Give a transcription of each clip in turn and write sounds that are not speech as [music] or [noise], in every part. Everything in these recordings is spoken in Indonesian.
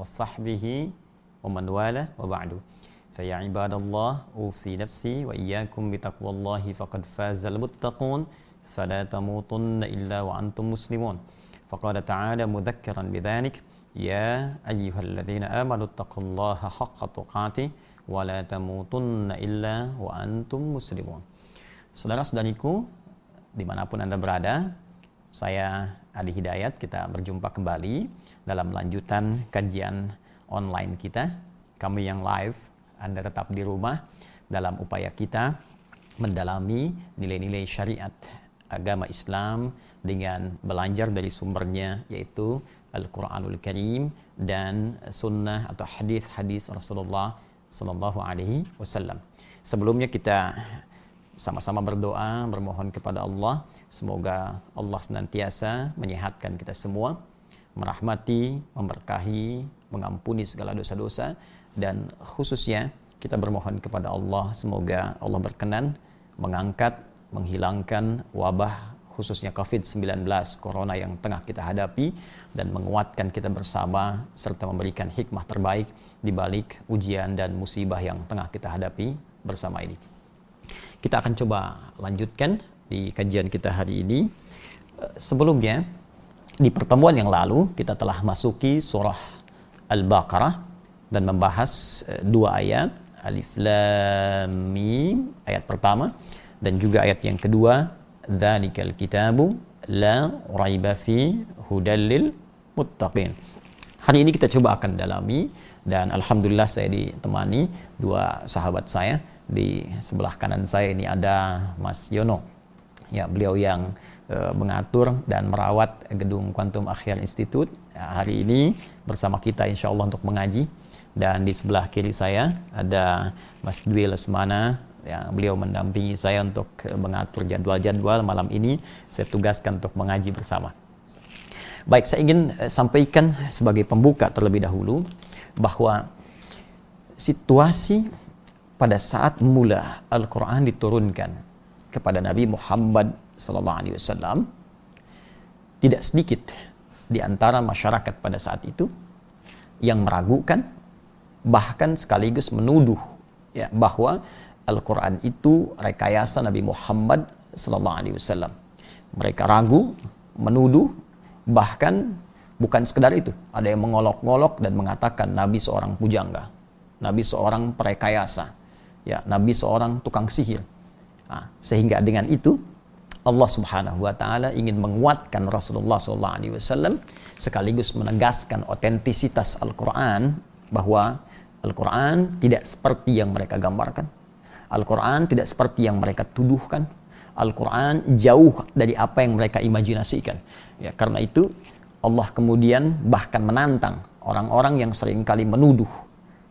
وصحبه ومن والاه وبعد فيا عباد الله أوصي نفسي وإياكم بتقوى الله فقد فاز المتقون فلا تموتن إلا وأنتم مسلمون فقال تعالى مذكرا بذلك يا أيها الذين آمنوا اتقوا الله حق تقاته ولا تموتن إلا وأنتم مسلمون Saudara-saudariku, dimanapun Anda berada, saya Adi Hidayat, kita berjumpa kembali dalam lanjutan kajian online kita. Kami yang live, Anda tetap di rumah dalam upaya kita mendalami nilai-nilai syariat agama Islam dengan belajar dari sumbernya yaitu Al-Quranul Karim dan sunnah atau hadis-hadis Rasulullah Sallallahu Alaihi Wasallam. Sebelumnya kita sama-sama berdoa, bermohon kepada Allah. Semoga Allah senantiasa menyehatkan kita semua, merahmati, memberkahi, mengampuni segala dosa-dosa, dan khususnya kita bermohon kepada Allah semoga Allah berkenan mengangkat, menghilangkan wabah khususnya COVID-19 Corona yang tengah kita hadapi dan menguatkan kita bersama serta memberikan hikmah terbaik di balik ujian dan musibah yang tengah kita hadapi bersama ini. Kita akan coba lanjutkan di kajian kita hari ini. Eh, sebelumnya, di pertemuan yang lalu kita telah masuki surah Al-Baqarah dan membahas eh, dua ayat, Alif Lam Mim, ayat pertama dan juga ayat yang kedua, Dzalikal kitabu la raiba fi hudallil muttaqin. Hari ini kita coba akan dalami dan alhamdulillah saya ditemani dua sahabat saya di sebelah kanan saya ini ada Mas Yono. Ya, beliau yang uh, mengatur dan merawat gedung Quantum Akhir Institute ya, hari ini bersama kita insya Allah untuk mengaji. Dan di sebelah kiri saya ada Mas Dwi Lesmana ya, beliau mendampingi saya untuk mengatur jadwal-jadwal malam ini saya tugaskan untuk mengaji bersama. Baik, saya ingin sampaikan sebagai pembuka terlebih dahulu bahwa situasi pada saat mula Al-Quran diturunkan kepada Nabi Muhammad SAW tidak sedikit di antara masyarakat pada saat itu yang meragukan bahkan sekaligus menuduh ya bahwa Al-Quran itu rekayasa Nabi Muhammad SAW. Mereka ragu, menuduh, bahkan bukan sekedar itu. Ada yang mengolok-ngolok dan mengatakan Nabi seorang pujangga, Nabi seorang perekayasa, ya Nabi seorang tukang sihir. Nah, sehingga dengan itu Allah Subhanahu wa taala ingin menguatkan Rasulullah sallallahu alaihi wasallam sekaligus menegaskan otentisitas Al-Qur'an bahwa Al-Qur'an tidak seperti yang mereka gambarkan. Al-Qur'an tidak seperti yang mereka tuduhkan. Al-Qur'an jauh dari apa yang mereka imajinasikan. Ya, karena itu Allah kemudian bahkan menantang orang-orang yang sering kali menuduh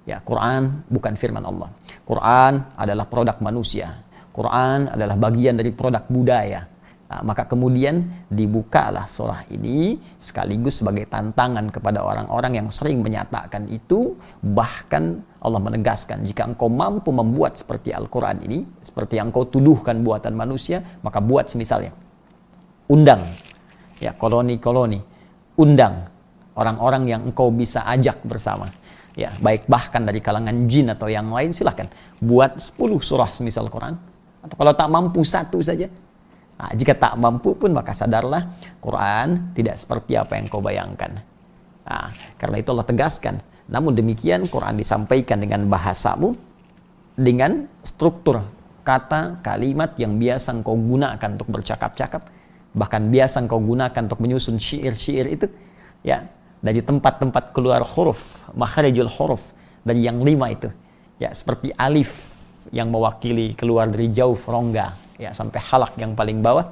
Ya, Quran bukan firman Allah. Quran adalah produk manusia. Quran adalah bagian dari produk budaya. Nah, maka kemudian dibukalah surah ini sekaligus sebagai tantangan kepada orang-orang yang sering menyatakan itu. Bahkan Allah menegaskan jika engkau mampu membuat seperti Al-Quran ini seperti yang kau tuduhkan buatan manusia maka buat semisalnya. Undang. Ya koloni-koloni. Undang orang-orang yang engkau bisa ajak bersama. Ya baik bahkan dari kalangan jin atau yang lain silahkan buat 10 surah semisal Quran atau kalau tak mampu satu saja. Nah, jika tak mampu pun maka sadarlah Quran tidak seperti apa yang kau bayangkan. Nah, karena itu Allah tegaskan. Namun demikian Quran disampaikan dengan bahasamu dengan struktur kata kalimat yang biasa engkau gunakan untuk bercakap-cakap. Bahkan biasa engkau gunakan untuk menyusun syair-syair itu ya dari tempat-tempat keluar huruf, makharijul huruf dari yang lima itu. Ya, seperti alif yang mewakili keluar dari jauh rongga, ya sampai halak yang paling bawah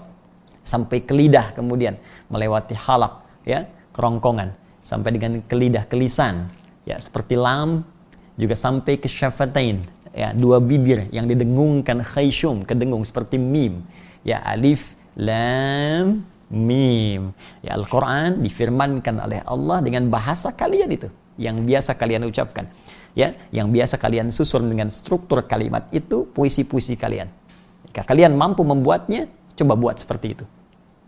sampai ke lidah kemudian melewati halak ya kerongkongan sampai dengan ke lidah ke lisan ya seperti lam juga sampai ke syafatain ya dua bibir yang didengungkan khayshum kedengung seperti mim ya alif lam mim. Ya Al-Qur'an difirmankan oleh Allah dengan bahasa kalian itu yang biasa kalian ucapkan. Ya, yang biasa kalian susun dengan struktur kalimat itu puisi-puisi kalian. Jika kalian mampu membuatnya, coba buat seperti itu.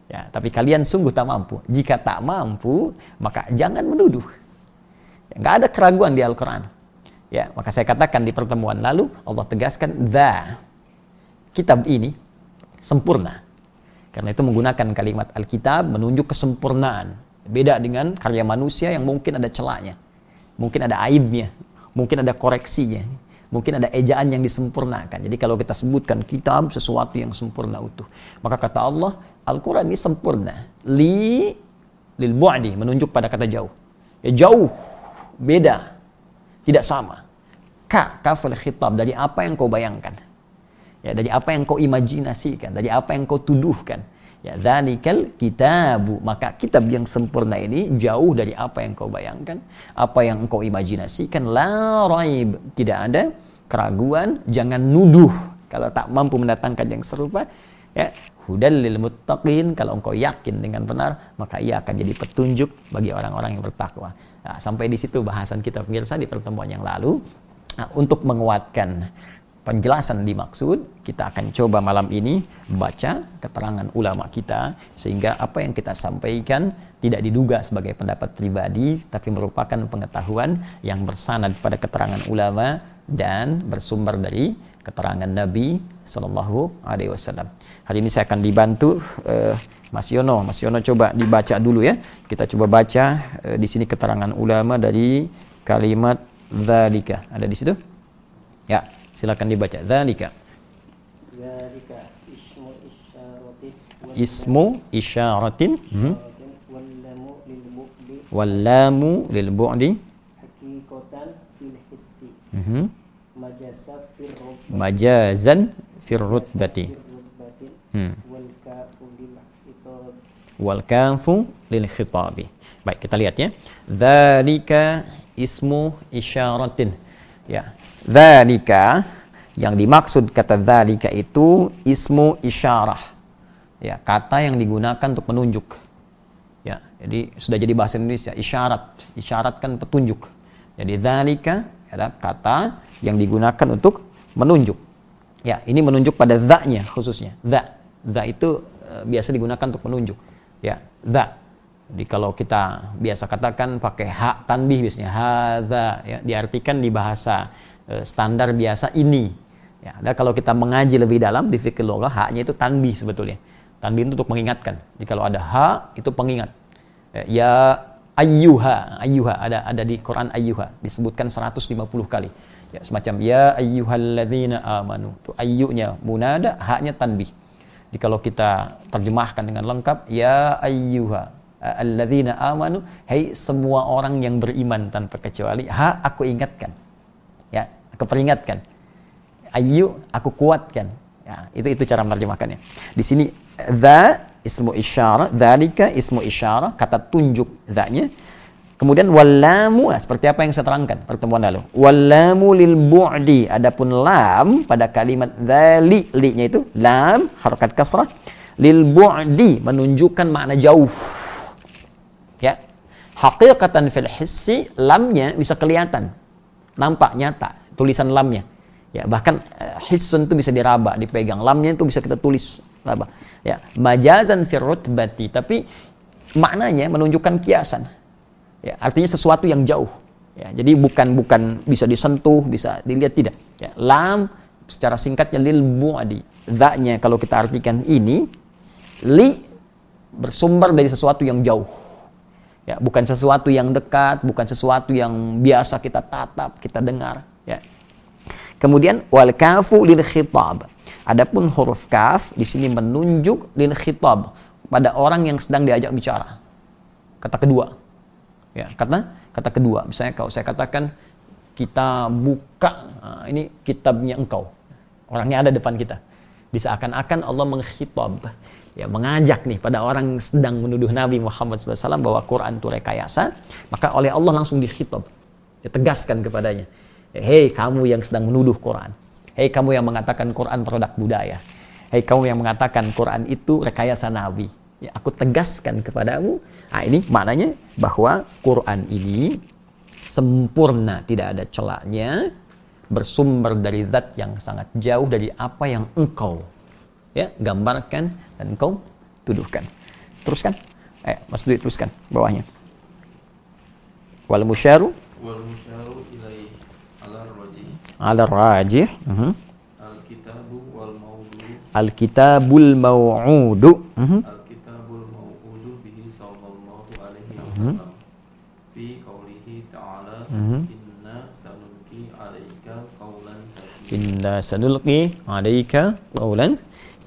Ya, tapi kalian sungguh tak mampu. Jika tak mampu, maka jangan menuduh. Nggak ada keraguan di Al-Quran. Ya, maka saya katakan di pertemuan lalu Allah tegaskan the kitab ini sempurna. Karena itu menggunakan kalimat Alkitab menunjuk kesempurnaan. Beda dengan karya manusia yang mungkin ada celahnya. Mungkin ada aibnya, mungkin ada koreksinya, mungkin ada ejaan yang disempurnakan. Jadi kalau kita sebutkan kitab sesuatu yang sempurna utuh. Maka kata Allah, Al-Quran ini sempurna. Li lil bu'di menunjuk pada kata jauh. Ya jauh, beda, tidak sama. Ka, kafal khitab dari apa yang kau bayangkan. Ya, dari apa yang kau imajinasikan, dari apa yang kau tuduhkan. Ya, dzalikal kitabu. Maka kitab yang sempurna ini jauh dari apa yang kau bayangkan, apa yang kau imajinasikan. La raib. Tidak ada keraguan, jangan nuduh kalau tak mampu mendatangkan yang serupa. Ya, hudal lil muttaqin kalau engkau yakin dengan benar maka ia akan jadi petunjuk bagi orang-orang yang bertakwa nah, sampai di situ bahasan kita pemirsa di pertemuan yang lalu nah, untuk menguatkan penjelasan dimaksud kita akan coba malam ini baca keterangan ulama kita sehingga apa yang kita sampaikan tidak diduga sebagai pendapat pribadi tapi merupakan pengetahuan yang bersanad pada keterangan ulama dan bersumber dari keterangan Nabi Sallallahu Alaihi Wasallam. Hari ini saya akan dibantu uh, Mas Yono. Mas Yono coba dibaca dulu ya. Kita coba baca uh, di sini keterangan ulama dari kalimat zalika. Ada di situ? Ya, silakan dibaca. Zalika. Zalika ismu isyaratin. Ismu isyaratin. Hmm. Wallamu lil bu'di. hakikatan fil hissi. Mhm. Majasa fil rub- Majazan rutbati. fil rutbatin. Hmm. Wal kafu lil khitab. wal kafu lil khitabi. Baik, kita lihat ya. Dzalika ismu isyaratin. Ya. Dzalika yang dimaksud kata dzalika itu ismu isyarah. Ya, kata yang digunakan untuk menunjuk. Ya, jadi sudah jadi bahasa Indonesia isyarat. Isyarat kan petunjuk. Jadi dzalika adalah kata yang digunakan untuk menunjuk. Ya, ini menunjuk pada za-nya khususnya. Za. Za itu eh, biasa digunakan untuk menunjuk. Ya, za. Jadi kalau kita biasa katakan pakai hak tanbih biasanya hadza ya diartikan di bahasa standar biasa ini. Ya, dan kalau kita mengaji lebih dalam di fikih logah haknya itu tanbih sebetulnya. Tanbih itu untuk mengingatkan. Jadi kalau ada hak itu pengingat. Ya, Ya ayyuha, ayyuha ada ada di Quran ayyuha disebutkan 150 kali. Ya, semacam ya ayyuhalladzina amanu. Itu ayyunya munada, haknya tanbih. Jadi kalau kita terjemahkan dengan lengkap ya ayyuha alladzina amanu, hai semua orang yang beriman tanpa kecuali, ha aku ingatkan. Ya, aku peringatkan. Ayyu aku kuatkan. Ya, itu itu cara menerjemahkannya. Di sini dza ismu isyarah, dzalika ismu isyarah, kata tunjuk dzanya. Kemudian wallamu, nah, seperti apa yang saya terangkan pertemuan lalu. Wallamu lil bu'di. Adapun lam pada kalimat dzali, li-nya itu lam harakat kasrah lil bu'di menunjukkan makna jauh. Ya. Haqiqatan fil hissi lamnya bisa kelihatan. Nampak nyata tulisan lamnya. Ya, bahkan uh, hissun itu bisa diraba, dipegang. Lamnya itu bisa kita tulis raba. Ya, majazan fir rutbati, tapi maknanya menunjukkan kiasan. Ya, artinya sesuatu yang jauh. Ya, jadi bukan bukan bisa disentuh, bisa dilihat tidak. Ya, lam secara singkatnya lil bu'adi. Za-nya kalau kita artikan ini li bersumber dari sesuatu yang jauh. Ya, bukan sesuatu yang dekat, bukan sesuatu yang biasa kita tatap, kita dengar. Kemudian wal kafu lil khitab. Adapun huruf kaf di sini menunjuk lil khitab pada orang yang sedang diajak bicara. Kata kedua. Ya, kata kata kedua. Misalnya kalau saya katakan kita buka nah, ini kitabnya engkau. Orangnya ada depan kita. Diseakan-akan Allah mengkhitab, ya mengajak nih pada orang sedang menuduh Nabi Muhammad SAW bahwa Quran itu rekayasa, maka oleh Allah langsung dikhitab, ditegaskan kepadanya. Hei kamu yang sedang menuduh Quran. Hei kamu yang mengatakan Quran produk budaya. Hei kamu yang mengatakan Quran itu rekayasa Nabi. Ya, aku tegaskan kepadamu. Nah, ini maknanya bahwa Quran ini sempurna, tidak ada celaknya, bersumber dari zat yang sangat jauh dari apa yang engkau ya gambarkan dan engkau tuduhkan. Teruskan. Eh, Mas Dwi teruskan bawahnya. Wal musyaru wal musyaru ilaih. Ala rajih. Uh -huh. Al-kitabu wal mawdu. Mhm. Al-kitabul maw'udu. Uh mhm. -huh. Al-kitabul maw'udu bihi sallallahu alaihi mhm. wasallam. Fi qawlihi ta'ala inna sanulqi 'alaika qawlan thaqila. Inna sanulqi 'alaika qawlan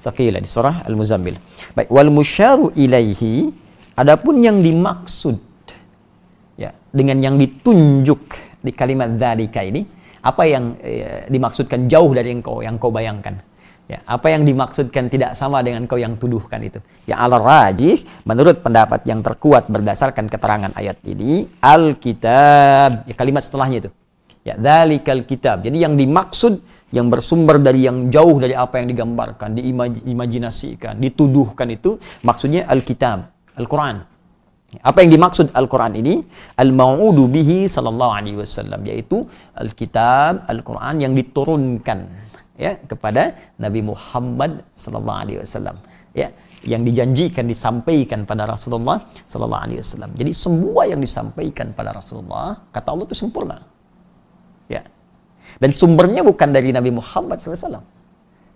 thaqila di surah Al-Muzammil. Baik, wal musyaru ilaihi adapun yang dimaksud ya dengan yang ditunjuk di kalimat dzalika ini apa yang eh, dimaksudkan jauh dari engkau yang kau bayangkan. Ya, apa yang dimaksudkan tidak sama dengan kau yang tuduhkan itu. Ya ala rajih menurut pendapat yang terkuat berdasarkan keterangan ayat ini al-kitab ya kalimat setelahnya itu. Ya, dzalikal kitab. Jadi yang dimaksud yang bersumber dari yang jauh dari apa yang digambarkan, diimajinasikan, dituduhkan itu maksudnya Alkitab, Al-Quran. Apa yang dimaksud Al-Quran ini? Al-mau'udu bihi sallallahu alaihi wasallam yaitu Alkitab, Al-Quran yang diturunkan ya kepada Nabi Muhammad sallallahu alaihi wasallam ya yang dijanjikan disampaikan pada Rasulullah sallallahu alaihi wasallam. Jadi semua yang disampaikan pada Rasulullah kata Allah itu sempurna. Ya. Dan sumbernya bukan dari Nabi Muhammad SAW.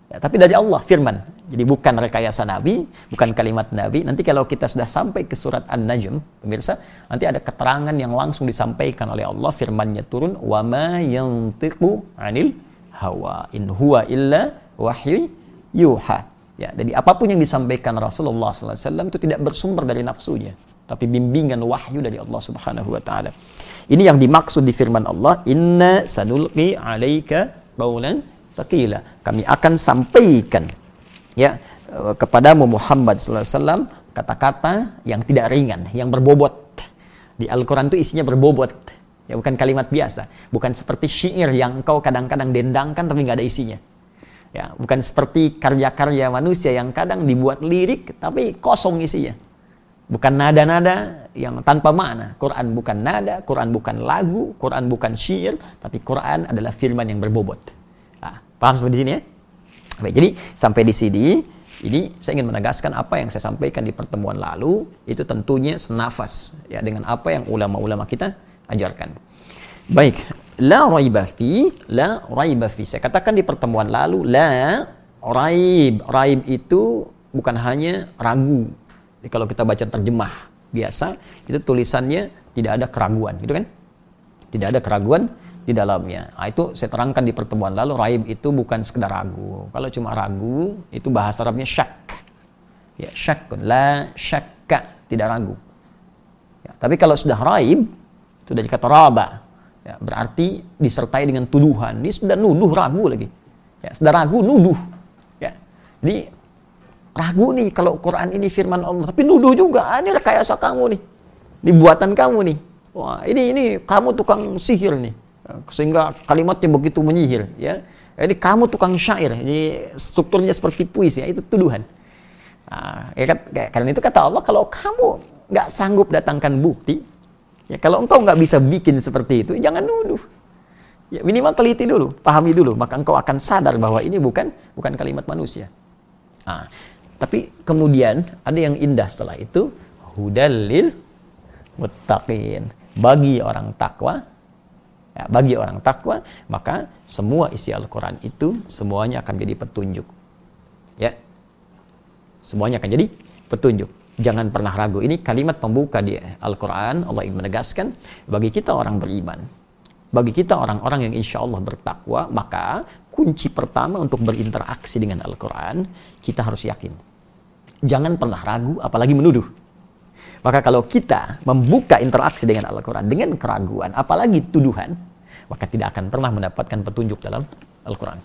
Ya, tapi dari Allah firman. Jadi bukan rekayasa Nabi, bukan kalimat Nabi. Nanti kalau kita sudah sampai ke surat An-Najm, pemirsa, nanti ada keterangan yang langsung disampaikan oleh Allah, firmannya turun, "Wa ma yantiqu 'anil hawa in huwa illa wahyu yuha." Ya, jadi apa pun yang disampaikan Rasulullah SAW itu tidak bersumber dari nafsunya, tapi bimbingan wahyu dari Allah Subhanahu wa taala. Ini yang dimaksud di firman Allah, "Inna sanulqi 'alaika qawlan thaqila." Kami akan sampaikan ya eh, kepadamu Muhammad sallallahu alaihi wasallam kata-kata yang tidak ringan, yang berbobot. Di Al-Qur'an itu isinya berbobot. Ya bukan kalimat biasa, bukan seperti syair yang engkau kadang-kadang dendangkan tapi nggak ada isinya. Ya, bukan seperti karya-karya manusia yang kadang dibuat lirik tapi kosong isinya. Bukan nada-nada yang tanpa makna. Quran bukan nada, Quran bukan lagu, Quran bukan syair, tapi Quran adalah firman yang berbobot. Paham sampai di sini ya? Baik, jadi sampai di sini, ini saya ingin menegaskan apa yang saya sampaikan di pertemuan lalu, itu tentunya senafas ya dengan apa yang ulama-ulama kita ajarkan. Baik, la raiba fi, la raiba fi. Saya katakan di pertemuan lalu, la raib. Raib itu bukan hanya ragu, jadi kalau kita baca terjemah biasa, itu tulisannya tidak ada keraguan, gitu kan? Tidak ada keraguan di dalamnya. Nah, itu saya terangkan di pertemuan lalu, raib itu bukan sekedar ragu. Kalau cuma ragu, itu bahasa Arabnya syak. Ya, syak, la syakka, tidak ragu. Ya, tapi kalau sudah raib, itu dari kata raba. Ya, berarti disertai dengan tuduhan. Ini sudah nuduh ragu lagi. Ya, sudah ragu nuduh. Ya. Jadi ragu nih kalau Quran ini firman Allah, tapi nuduh juga, ah, ini rekayasa kamu nih, ini buatan kamu nih. Wah, ini ini kamu tukang sihir nih, sehingga kalimatnya begitu menyihir, ya. Ini kamu tukang syair, ini strukturnya seperti puisi, ya, itu tuduhan. Nah, ya kan, karena itu kata Allah, kalau kamu nggak sanggup datangkan bukti, ya kalau engkau nggak bisa bikin seperti itu, jangan nuduh. Ya, minimal teliti dulu, pahami dulu, maka engkau akan sadar bahwa ini bukan bukan kalimat manusia. Nah, tapi kemudian ada yang indah setelah itu hudalil muttaqin. Bagi orang takwa ya, bagi orang takwa maka semua isi Al-Qur'an itu semuanya akan jadi petunjuk. Ya. Semuanya akan jadi petunjuk. Jangan pernah ragu. Ini kalimat pembuka di Al-Quran. Allah ingin menegaskan. Bagi kita orang beriman. Bagi kita orang-orang yang insya Allah bertakwa. Maka kunci pertama untuk berinteraksi dengan Al-Quran. Kita harus yakin. Jangan pernah ragu apalagi menuduh. Maka kalau kita membuka interaksi dengan Al-Quran dengan keraguan, apalagi tuduhan, maka tidak akan pernah mendapatkan petunjuk dalam Al-Quran.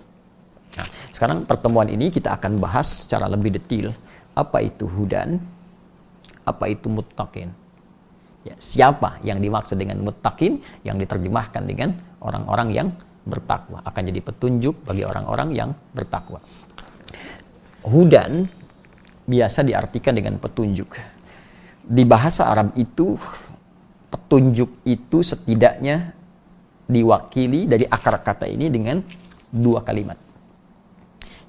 Nah, sekarang pertemuan ini kita akan bahas secara lebih detail apa itu hudan, apa itu muttaqin. Ya, siapa yang dimaksud dengan muttaqin yang diterjemahkan dengan orang-orang yang bertakwa akan jadi petunjuk bagi orang-orang yang bertakwa. Hudan biasa diartikan dengan petunjuk. Di bahasa Arab itu petunjuk itu setidaknya diwakili dari akar kata ini dengan dua kalimat.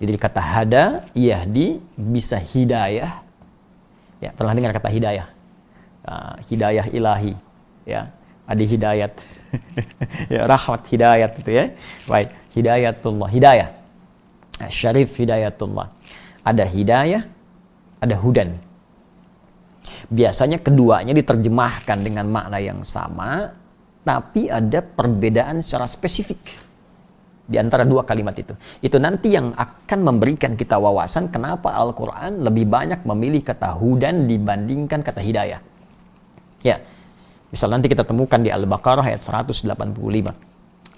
Jadi kata hada, yahdi, bisa hidayah. Ya, pernah dengar kata hidayah? Uh, hidayah ilahi. Ya, ada hidayat. [laughs] ya, rahmat hidayat itu ya. Baik, hidayatullah, hidayah. Nah, Syarif hidayatullah. Ada hidayah, ada hudan. Biasanya keduanya diterjemahkan dengan makna yang sama, tapi ada perbedaan secara spesifik di antara dua kalimat itu. Itu nanti yang akan memberikan kita wawasan kenapa Al-Quran lebih banyak memilih kata hudan dibandingkan kata hidayah. Ya, misal nanti kita temukan di Al-Baqarah ayat 185.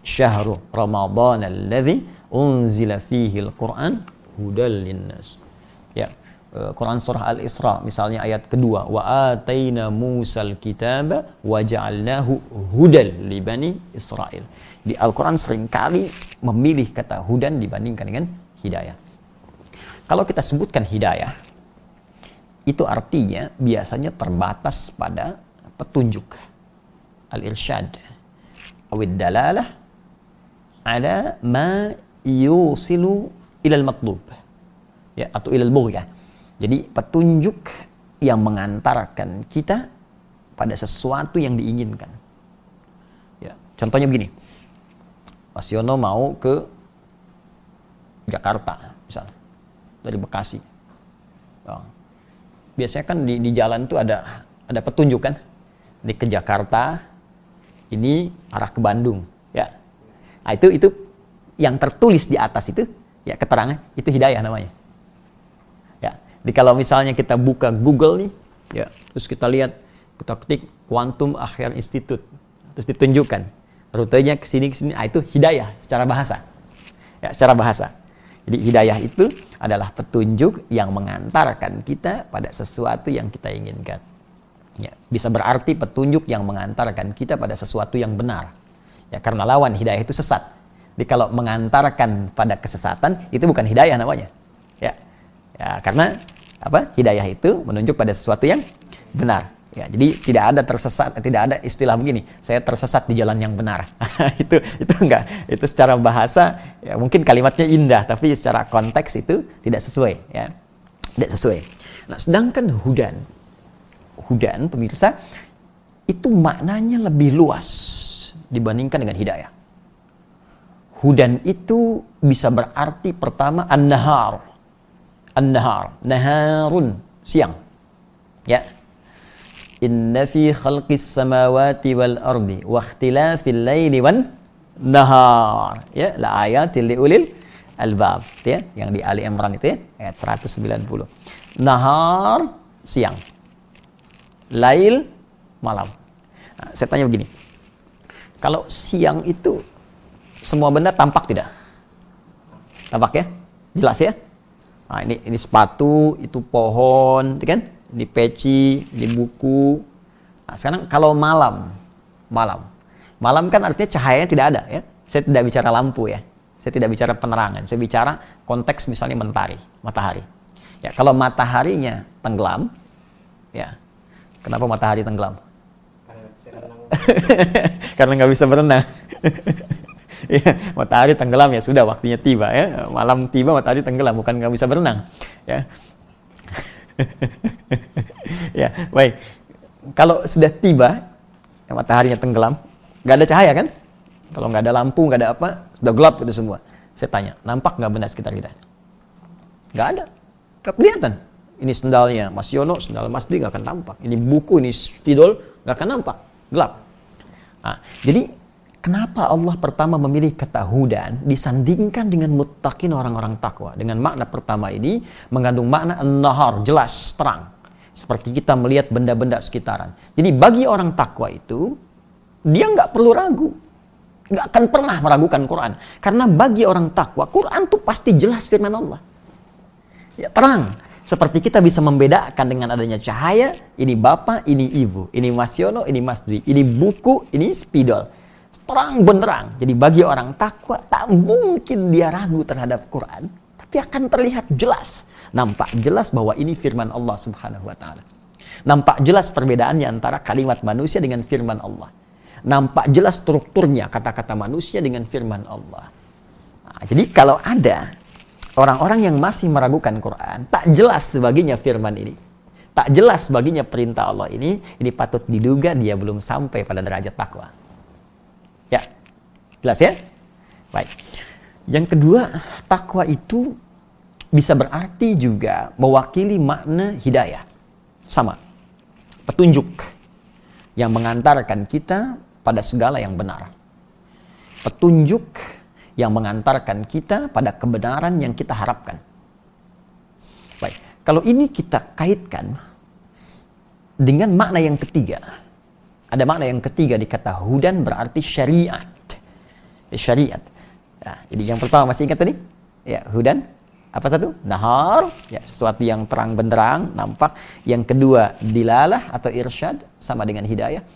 Syahrul Ramadan alladhi unzila fihi al-Quran hudal linnas. Eh, Quran surah Al-Isra misalnya ayat kedua wa ataina Musal kitaba wa ja'alnahu hudal li bani Israel. Di Al-Quran sering kali memilih kata hudan dibandingkan dengan hidayah. Kalau kita sebutkan hidayah, itu artinya biasanya terbatas pada petunjuk. Al-irsyad. Awid dalalah ala ma yusilu ilal matlub. Ya, atau ilal bughya. Jadi petunjuk yang mengantarkan kita pada sesuatu yang diinginkan. Ya, contohnya begini Mas Yono mau ke Jakarta misalnya dari Bekasi. Oh. Biasanya kan di, di jalan itu ada ada petunjuk kan, di ke Jakarta, ini arah ke Bandung, ya. Nah, itu itu yang tertulis di atas itu, ya keterangan itu hidayah namanya. Ya, di kalau misalnya kita buka Google nih, ya, terus kita lihat kita ketik Quantum Akhir Institute, terus ditunjukkan rutenya ke sini ke sini. Ah, itu hidayah secara bahasa. Ya secara bahasa. Jadi hidayah itu adalah petunjuk yang mengantarkan kita pada sesuatu yang kita inginkan. Ya bisa berarti petunjuk yang mengantarkan kita pada sesuatu yang benar. Ya karena lawan hidayah itu sesat. Jadi kalau mengantarkan pada kesesatan itu bukan hidayah namanya. Ya. Ya karena apa hidayah itu menunjuk pada sesuatu yang benar Ya, jadi tidak ada tersesat, tidak ada istilah begini, saya tersesat di jalan yang benar. [laughs] itu itu enggak, itu secara bahasa ya mungkin kalimatnya indah, tapi secara konteks itu tidak sesuai, ya. Tidak sesuai. Nah, sedangkan hudan, hudan pemirsa itu maknanya lebih luas dibandingkan dengan hidayah. Hudan itu bisa berarti pertama an-nahar. An-nahar, naharun, siang. Ya, Inna fi khalqis samawati wal ardi wa ikhtilafil laili wan nahar. Ya, la ayatil liulil albab. Ya, yang di Ali Imran itu ya, ayat 190. Nahar siang. Lail malam. Nah, saya tanya begini. Kalau siang itu semua benda tampak tidak? Tampak ya? Jelas ya? Nah, ini ini sepatu, itu pohon, kan? di peci, di buku. Nah, sekarang kalau malam, malam. Malam kan artinya cahayanya tidak ada ya. Saya tidak bicara lampu ya. Saya tidak bicara penerangan. Saya bicara konteks misalnya mentari, matahari. Ya, kalau mataharinya tenggelam, ya. Kenapa matahari tenggelam? Karena [laughs] nggak bisa berenang. [laughs] ya, matahari tenggelam ya sudah waktunya tiba ya. Malam tiba matahari tenggelam bukan nggak bisa berenang. Ya. [laughs] ya, baik. Kalau sudah tiba, ya mataharinya tenggelam, nggak ada cahaya kan? Kalau nggak ada lampu, nggak ada apa, sudah gelap itu semua. Saya tanya, nampak nggak benda sekitar kita? Nggak ada, nggak kelihatan. Ini sendalnya Mas Yono, sendal Mas Di akan nampak. Ini buku, ini spidol, nggak akan nampak, gelap. Nah, jadi Kenapa Allah pertama memilih kata hudan disandingkan dengan muttaqin orang-orang takwa? Dengan makna pertama ini mengandung makna nahar, jelas, terang. Seperti kita melihat benda-benda sekitaran. Jadi bagi orang takwa itu, dia nggak perlu ragu. Nggak akan pernah meragukan Quran. Karena bagi orang takwa, Quran itu pasti jelas firman Allah. Ya, terang. Seperti kita bisa membedakan dengan adanya cahaya, ini bapak, ini ibu, ini Mas Yono, ini Mas Dwi, ini buku, ini spidol terang benderang. Jadi bagi orang takwa tak mungkin dia ragu terhadap Quran, tapi akan terlihat jelas, nampak jelas bahwa ini firman Allah Subhanahu wa taala. Nampak jelas perbedaannya antara kalimat manusia dengan firman Allah. Nampak jelas strukturnya kata-kata manusia dengan firman Allah. Nah, jadi kalau ada orang-orang yang masih meragukan Quran, tak jelas baginya firman ini. Tak jelas baginya perintah Allah ini, ini patut diduga dia belum sampai pada derajat takwa. Ya. Jelas ya? Baik. Yang kedua, takwa itu bisa berarti juga mewakili makna hidayah. Sama. Petunjuk yang mengantarkan kita pada segala yang benar. Petunjuk yang mengantarkan kita pada kebenaran yang kita harapkan. Baik, kalau ini kita kaitkan dengan makna yang ketiga. Ada makna yang ketiga di kata hudan berarti syariat. Ya, syariat. Ya, jadi yang pertama masih ingat tadi? Ya, hudan. Apa satu? Nahar. Ya, sesuatu yang terang benderang, nampak. Yang kedua, dilalah atau irsyad sama dengan hidayah.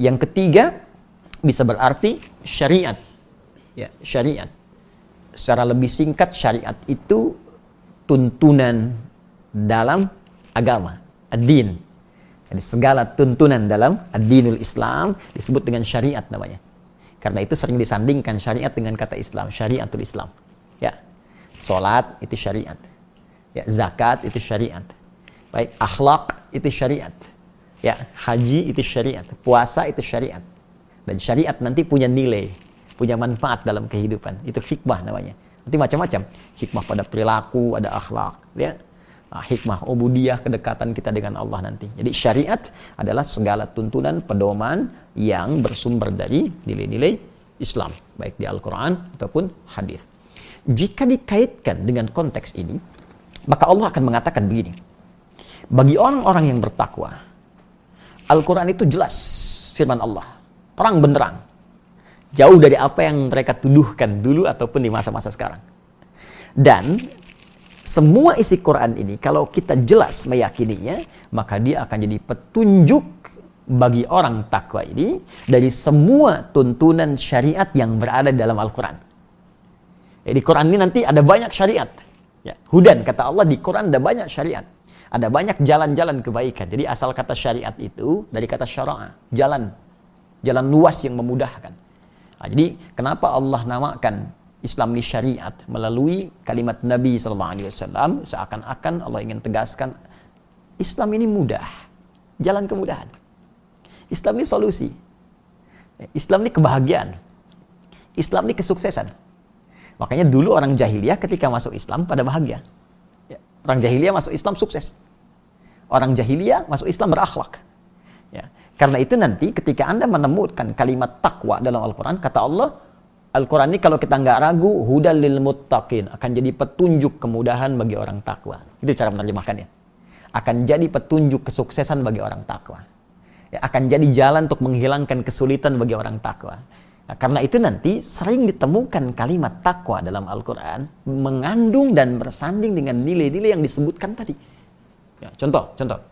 Yang ketiga bisa berarti syariat. Ya, syariat. Secara lebih singkat syariat itu tuntunan dalam agama, ad-din. Jadi segala tuntunan dalam ad-dinul Islam disebut dengan syariat namanya. Karena itu sering disandingkan syariat dengan kata Islam, syariatul Islam. Ya. Salat itu syariat. Ya, zakat itu syariat. Baik, akhlak itu syariat. Ya, haji itu syariat, puasa itu syariat. Dan syariat nanti punya nilai, punya manfaat dalam kehidupan. Itu hikmah namanya. Nanti macam-macam. Hikmah pada perilaku, ada akhlak, ya hikmah ubudiyah kedekatan kita dengan Allah nanti. Jadi syariat adalah segala tuntunan pedoman yang bersumber dari nilai-nilai Islam, baik di Al-Qur'an ataupun hadis. Jika dikaitkan dengan konteks ini, maka Allah akan mengatakan begini. Bagi orang-orang yang bertakwa, Al-Qur'an itu jelas firman Allah, terang benderang. Jauh dari apa yang mereka tuduhkan dulu ataupun di masa-masa sekarang. Dan semua isi Quran ini kalau kita jelas meyakininya, maka dia akan jadi petunjuk bagi orang takwa ini dari semua tuntunan syariat yang berada dalam Al-Quran. Di Quran ini nanti ada banyak syariat. Ya, hudan kata Allah di Quran ada banyak syariat. Ada banyak jalan-jalan kebaikan. Jadi asal kata syariat itu dari kata syara'a, jalan. Jalan luas yang memudahkan. Nah, jadi kenapa Allah namakan Islam ini syariat melalui kalimat Nabi SAW seakan-akan Allah ingin tegaskan Islam ini mudah, jalan kemudahan. Islam ini solusi. Islam ini kebahagiaan. Islam ini kesuksesan. Makanya dulu orang jahiliyah ketika masuk Islam pada bahagia. Ya, orang jahiliyah masuk Islam sukses. Orang jahiliyah masuk Islam berakhlak. Ya. Karena itu nanti ketika Anda menemukan kalimat takwa dalam Al-Quran, kata Allah, Al-Quran ini kalau kita nggak ragu, hudal lil muttaqin. Akan jadi petunjuk kemudahan bagi orang takwa. Itu cara menerjemahkannya. Akan jadi petunjuk kesuksesan bagi orang takwa. Ya, akan jadi jalan untuk menghilangkan kesulitan bagi orang takwa. Nah, karena itu nanti sering ditemukan kalimat takwa dalam Al-Quran mengandung dan bersanding dengan nilai-nilai yang disebutkan tadi. Ya, contoh, contoh.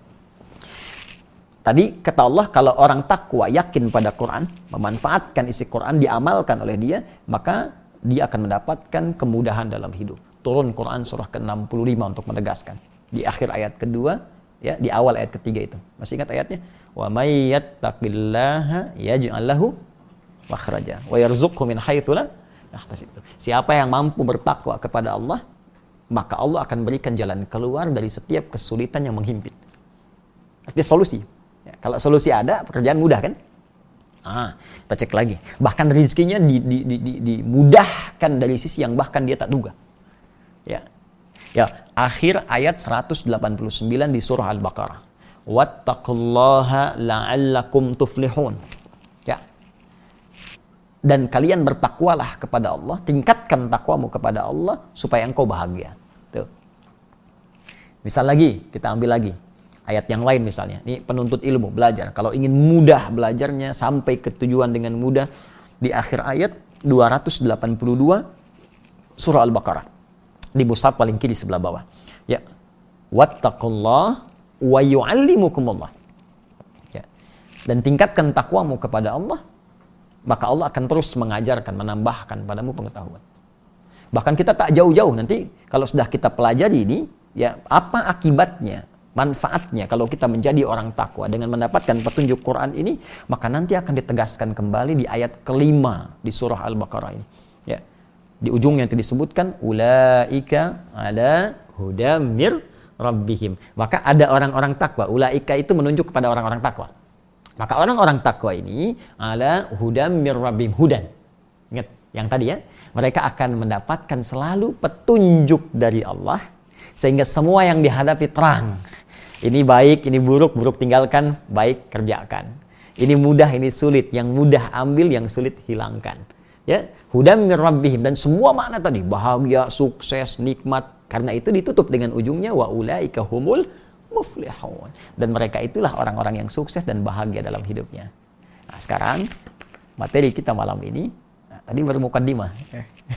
Tadi kata Allah kalau orang takwa yakin pada Quran, memanfaatkan isi Quran, diamalkan oleh dia, maka dia akan mendapatkan kemudahan dalam hidup. Turun Quran surah ke-65 untuk menegaskan. Di akhir ayat kedua, ya, di awal ayat ketiga itu. Masih ingat ayatnya? Wa may yattaqillaha yaj'al lahu makhraja wa yarzuqhu min haitsu la Siapa yang mampu bertakwa kepada Allah, maka Allah akan berikan jalan keluar dari setiap kesulitan yang menghimpit. Artinya solusi. Ya, kalau solusi ada, pekerjaan mudah kan? Ah, kita cek lagi. Bahkan rezekinya di, di, di, di, dimudahkan dari sisi yang bahkan dia tak duga. Ya. Ya, akhir ayat 189 di surah Al-Baqarah. Wattaqullaha la'allakum tuflihun. Ya. Dan kalian bertakwalah kepada Allah, tingkatkan takwamu kepada Allah supaya engkau bahagia. Tuh. Misal lagi, kita ambil lagi ayat yang lain misalnya. Ini penuntut ilmu, belajar. Kalau ingin mudah belajarnya sampai ke tujuan dengan mudah di akhir ayat 282 surah Al-Baqarah. Di mushaf paling kiri sebelah bawah. Ya. Wattaqullah wa yu'allimukumullah. Ya. Dan tingkatkan takwamu kepada Allah, maka Allah akan terus mengajarkan, menambahkan padamu pengetahuan. Bahkan kita tak jauh-jauh nanti kalau sudah kita pelajari ini, ya apa akibatnya manfaatnya kalau kita menjadi orang takwa dengan mendapatkan petunjuk Quran ini maka nanti akan ditegaskan kembali di ayat kelima di surah Al-Baqarah ini ya di ujungnya itu disebutkan ulaika ala hudamir rabbihim maka ada orang-orang takwa ulaika itu menunjuk kepada orang-orang takwa Maka orang-orang takwa ini ala hudam mir rabbim hudan. Ingat yang tadi ya. Mereka akan mendapatkan selalu petunjuk dari Allah sehingga semua yang dihadapi terang. Ini baik, ini buruk, buruk tinggalkan, baik kerjakan. Ini mudah, ini sulit. Yang mudah ambil, yang sulit hilangkan. Ya, rabbihim dan semua makna tadi bahagia, sukses, nikmat. Karena itu ditutup dengan ujungnya wa ulaika humul muflihun. Dan mereka itulah orang-orang yang sukses dan bahagia dalam hidupnya. Nah, sekarang materi kita malam ini nah, tadi baru mukaddimah.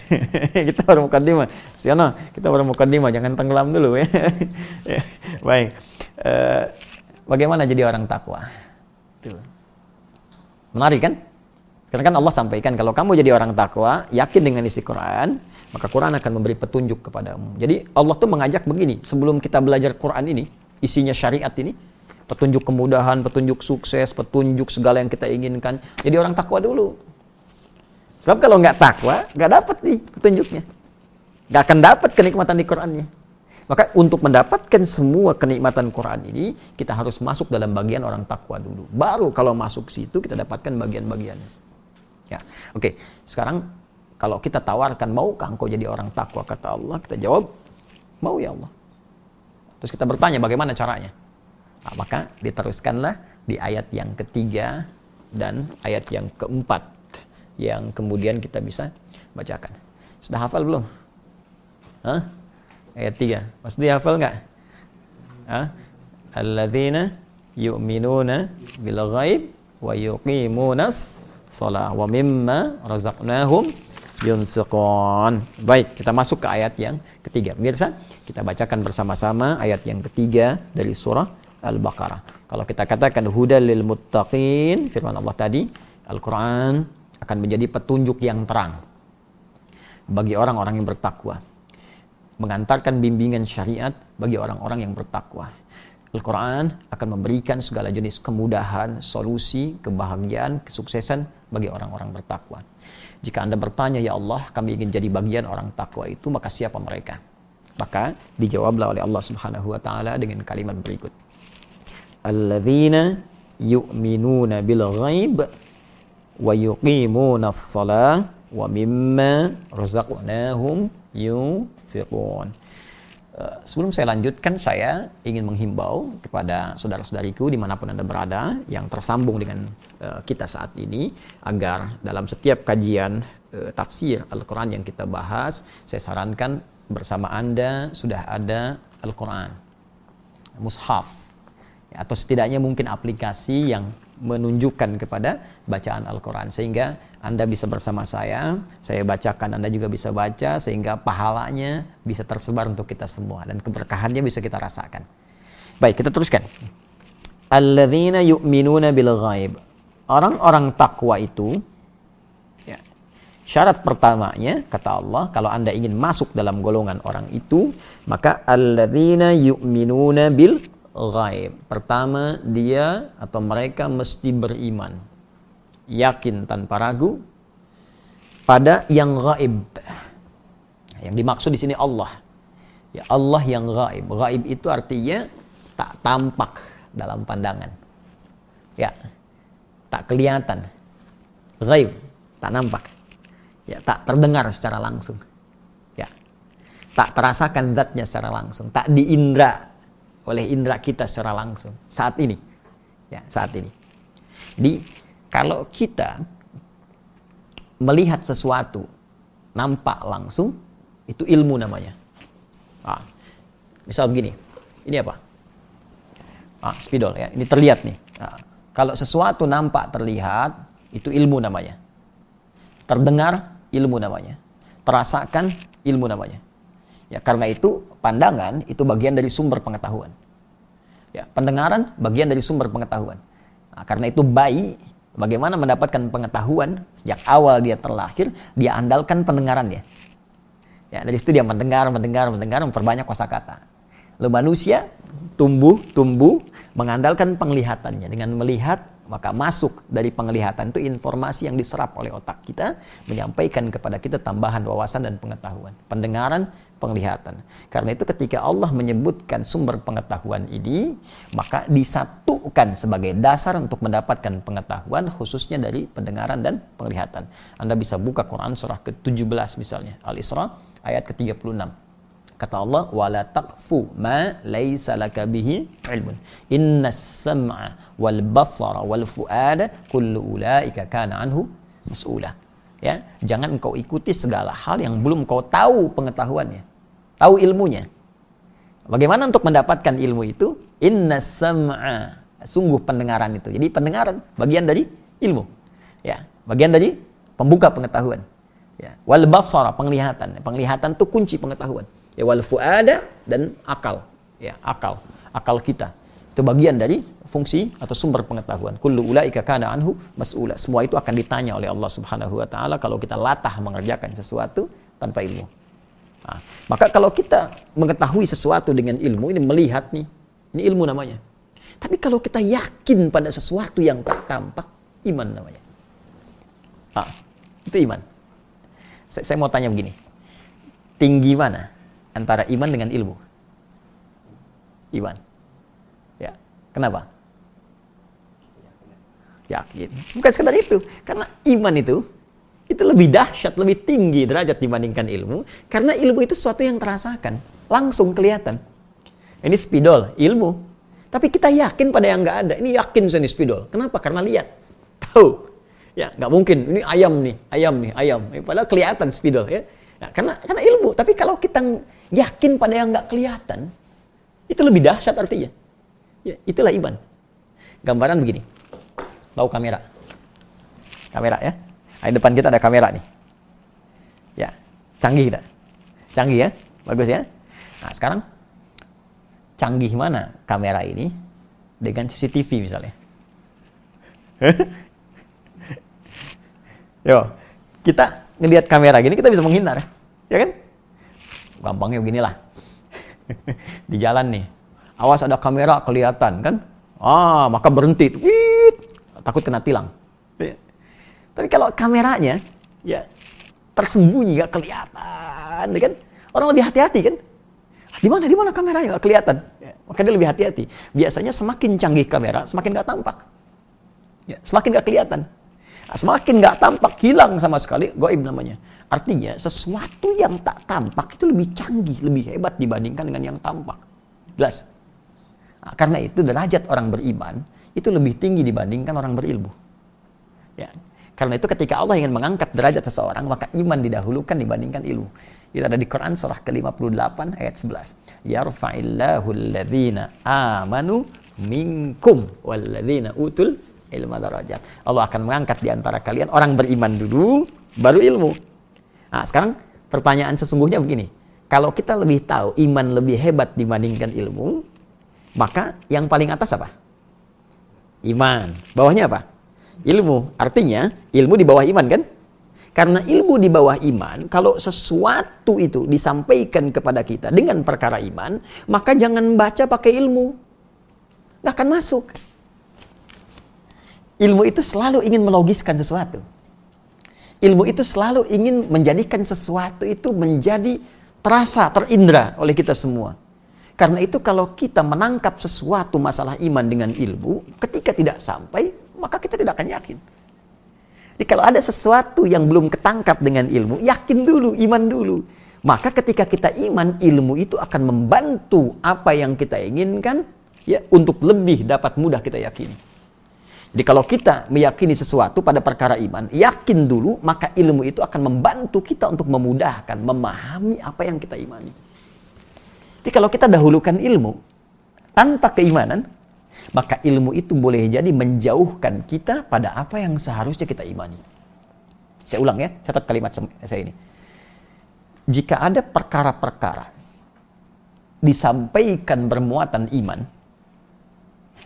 [laughs] kita baru mukaddimah. Siana, kita baru mukaddimah, jangan tenggelam dulu ya. [laughs] ya. Baik. Uh, bagaimana jadi orang takwa? Tuh. Menarik kan? Karena kan Allah sampaikan kalau kamu jadi orang takwa, yakin dengan isi Quran, maka Quran akan memberi petunjuk kepadamu. Jadi Allah tuh mengajak begini, sebelum kita belajar Quran ini, isinya syariat ini, petunjuk kemudahan, petunjuk sukses, petunjuk segala yang kita inginkan. Jadi orang takwa dulu. Sebab kalau nggak takwa, nggak dapat nih petunjuknya. Nggak akan dapat kenikmatan di Qurannya. Maka untuk mendapatkan semua kenikmatan Quran ini, kita harus masuk dalam bagian orang takwa dulu. Baru kalau masuk situ kita dapatkan bagian-bagiannya. Ya, oke. Sekarang kalau kita tawarkan, maukah engkau jadi orang takwa? Kata Allah, kita jawab, mau ya Allah. Terus kita bertanya bagaimana caranya? Nah, maka diteruskanlah di ayat yang ketiga dan ayat yang keempat yang kemudian kita bisa bacakan. Sudah hafal belum? Hah? Ayat tiga. Masih hafal nggak? Hah? Alladzina yu'minuna bil ghaib wa yuqimunas shalah wa mimma razaqnahum yunfiqun. Baik, kita masuk ke ayat yang ketiga. Pemirsa, kita bacakan bersama-sama ayat yang ketiga dari surah Al-Baqarah. Kalau kita katakan hudal lil muttaqin, firman Allah tadi, Al-Quran akan menjadi petunjuk yang terang bagi orang-orang yang bertakwa. Mengantarkan bimbingan syariat bagi orang-orang yang bertakwa. Al-Quran akan memberikan segala jenis kemudahan, solusi, kebahagiaan, kesuksesan bagi orang-orang bertakwa. Jika Anda bertanya, Ya Allah, kami ingin jadi bagian orang takwa itu, maka siapa mereka? Maka dijawablah oleh Allah Subhanahu wa taala dengan kalimat berikut. Alladzina yu'minuna bil ghaib wa yuqimuna as-salah wa mimma razaqnahum yunfiqun. Uh, sebelum saya lanjutkan, saya ingin menghimbau kepada saudara-saudariku di mana pun Anda berada yang tersambung dengan uh, kita saat ini, agar dalam setiap kajian uh, tafsir Al-Quran yang kita bahas, saya sarankan bersama Anda sudah ada Al-Quran, mushaf, atau setidaknya mungkin aplikasi yang menunjukkan kepada bacaan Al-Quran. Sehingga Anda bisa bersama saya, saya bacakan, Anda juga bisa baca, sehingga pahalanya bisa tersebar untuk kita semua. Dan keberkahannya bisa kita rasakan. Baik, kita teruskan. Alladzina yu'minuna bil ghaib. Orang-orang takwa itu Syarat pertamanya, kata Allah, kalau Anda ingin masuk dalam golongan orang itu, maka alladzina yu'minuna bil ghaib. Pertama, dia atau mereka mesti beriman. Yakin tanpa ragu pada yang gaib. Yang dimaksud di sini Allah. Ya Allah yang gaib. Gaib itu artinya tak tampak dalam pandangan. Ya. Tak kelihatan. Gaib, tak nampak ya tak terdengar secara langsung ya tak terasakan zatnya secara langsung tak diindra oleh indra kita secara langsung. Saat ini. Ya saat ini. Jadi kalau kita melihat sesuatu nampak langsung itu ilmu namanya. Ah, misal begini. Ini apa? Ah, spidol ya. Ini terlihat nih. Ah, kalau sesuatu nampak terlihat itu ilmu namanya. Terdengar ilmu namanya. Terasakan ilmu namanya. Ya, karena itu pandangan itu bagian dari sumber pengetahuan. Ya, pendengaran bagian dari sumber pengetahuan. Nah, karena itu bayi bagaimana mendapatkan pengetahuan sejak awal dia terlahir, dia andalkan pendengarannya. Ya, dari situ dia mendengar, mendengar, mendengar, memperbanyak kosakata. Lalu manusia tumbuh, tumbuh mengandalkan penglihatannya dengan melihat maka masuk dari penglihatan itu informasi yang diserap oleh otak kita menyampaikan kepada kita tambahan wawasan dan pengetahuan. Pendengaran, penglihatan. Karena itu ketika Allah menyebutkan sumber pengetahuan ini, maka disatukan sebagai dasar untuk mendapatkan pengetahuan khususnya dari pendengaran dan penglihatan. Anda bisa buka Quran surah ke-17 misalnya, Al-Isra ayat ke-36. Kata Allah, "Wala taqfu ma laisa laka bihi ilmun. Innas sam'a wal basara wal fuada kullu ulaika kana anhu mas'ula." Ya, jangan engkau ikuti segala hal yang belum kau tahu pengetahuannya, tahu ilmunya. Bagaimana untuk mendapatkan ilmu itu? Innas sam'a, sungguh pendengaran itu. Jadi pendengaran bagian dari ilmu. Ya, bagian dari pembuka pengetahuan. Ya, wal basara penglihatan. Penglihatan itu kunci pengetahuan ya wal fuada dan akal. Ya akal. Akal kita. Itu bagian dari fungsi atau sumber pengetahuan. Kullu ulaika kana anhu mas'ula. Semua itu akan ditanya oleh Allah Subhanahu wa taala kalau kita latah mengerjakan sesuatu tanpa ilmu. Nah, maka kalau kita mengetahui sesuatu dengan ilmu ini melihat nih. Ini ilmu namanya. Tapi kalau kita yakin pada sesuatu yang tak tampak iman namanya. Ah, itu iman. Saya, saya mau tanya begini. Tinggi mana antara iman dengan ilmu? Iman. Ya. Kenapa? Yakin. Bukan sekedar itu. Karena iman itu itu lebih dahsyat, lebih tinggi derajat dibandingkan ilmu. Karena ilmu itu sesuatu yang terasakan. Langsung kelihatan. Ini spidol, ilmu. Tapi kita yakin pada yang nggak ada. Ini yakin saya ini spidol. Kenapa? Karena lihat. Tahu. Ya, nggak mungkin. Ini ayam nih, ayam nih, ayam. Padahal kelihatan spidol ya. Nah, karena karena ilmu. Tapi kalau kita yakin pada yang nggak kelihatan, itu lebih dahsyat artinya. Ya, itulah iman. Gambaran begini. Tahu kamera? Kamera ya. Nah, di depan kita ada kamera nih. Ya, canggih tidak? Canggih ya? Bagus ya? Nah, sekarang canggih mana kamera ini dengan CCTV misalnya? [laughs] Yo, kita ngelihat kamera gini kita bisa menghindar ya kan? Gampangnya beginilah. [laughs] Di jalan nih awas ada kamera kelihatan kan? Ah maka berhenti. Wih, takut kena tilang. Ya. tapi kalau kameranya ya tersembunyi nggak kelihatan ya kan? Orang lebih hati-hati kan? Di mana di mana kameranya? Nggak kelihatan. Ya, maka dia lebih hati-hati. Biasanya semakin canggih kamera semakin nggak tampak. Ya, semakin nggak kelihatan semakin nggak tampak, hilang sama sekali, goib namanya. Artinya sesuatu yang tak tampak itu lebih canggih, lebih hebat dibandingkan dengan yang tampak. Jelas? Nah, karena itu derajat orang beriman itu lebih tinggi dibandingkan orang berilmu. Ya. Karena itu ketika Allah ingin mengangkat derajat seseorang, maka iman didahulukan dibandingkan ilmu. Itu ada di Quran surah ke-58 ayat 11. Yarfa'illahu alladhina amanu minkum walladhina utul ilmu darajat. Allah akan mengangkat di antara kalian orang beriman dulu, baru ilmu. Nah, sekarang pertanyaan sesungguhnya begini. Kalau kita lebih tahu iman lebih hebat dibandingkan ilmu, maka yang paling atas apa? Iman. Bawahnya apa? Ilmu. Artinya ilmu di bawah iman kan? Karena ilmu di bawah iman, kalau sesuatu itu disampaikan kepada kita dengan perkara iman, maka jangan baca pakai ilmu. Nggak akan masuk. Ilmu itu selalu ingin melogiskan sesuatu. Ilmu itu selalu ingin menjadikan sesuatu itu menjadi terasa, terindra oleh kita semua. Karena itu kalau kita menangkap sesuatu masalah iman dengan ilmu, ketika tidak sampai, maka kita tidak akan yakin. Jadi kalau ada sesuatu yang belum ketangkap dengan ilmu, yakin dulu, iman dulu. Maka ketika kita iman, ilmu itu akan membantu apa yang kita inginkan ya untuk lebih dapat mudah kita yakini. Jadi kalau kita meyakini sesuatu pada perkara iman, yakin dulu, maka ilmu itu akan membantu kita untuk memudahkan, memahami apa yang kita imani. Jadi kalau kita dahulukan ilmu tanpa keimanan, maka ilmu itu boleh jadi menjauhkan kita pada apa yang seharusnya kita imani. Saya ulang ya, catat kalimat saya ini. Jika ada perkara-perkara disampaikan bermuatan iman,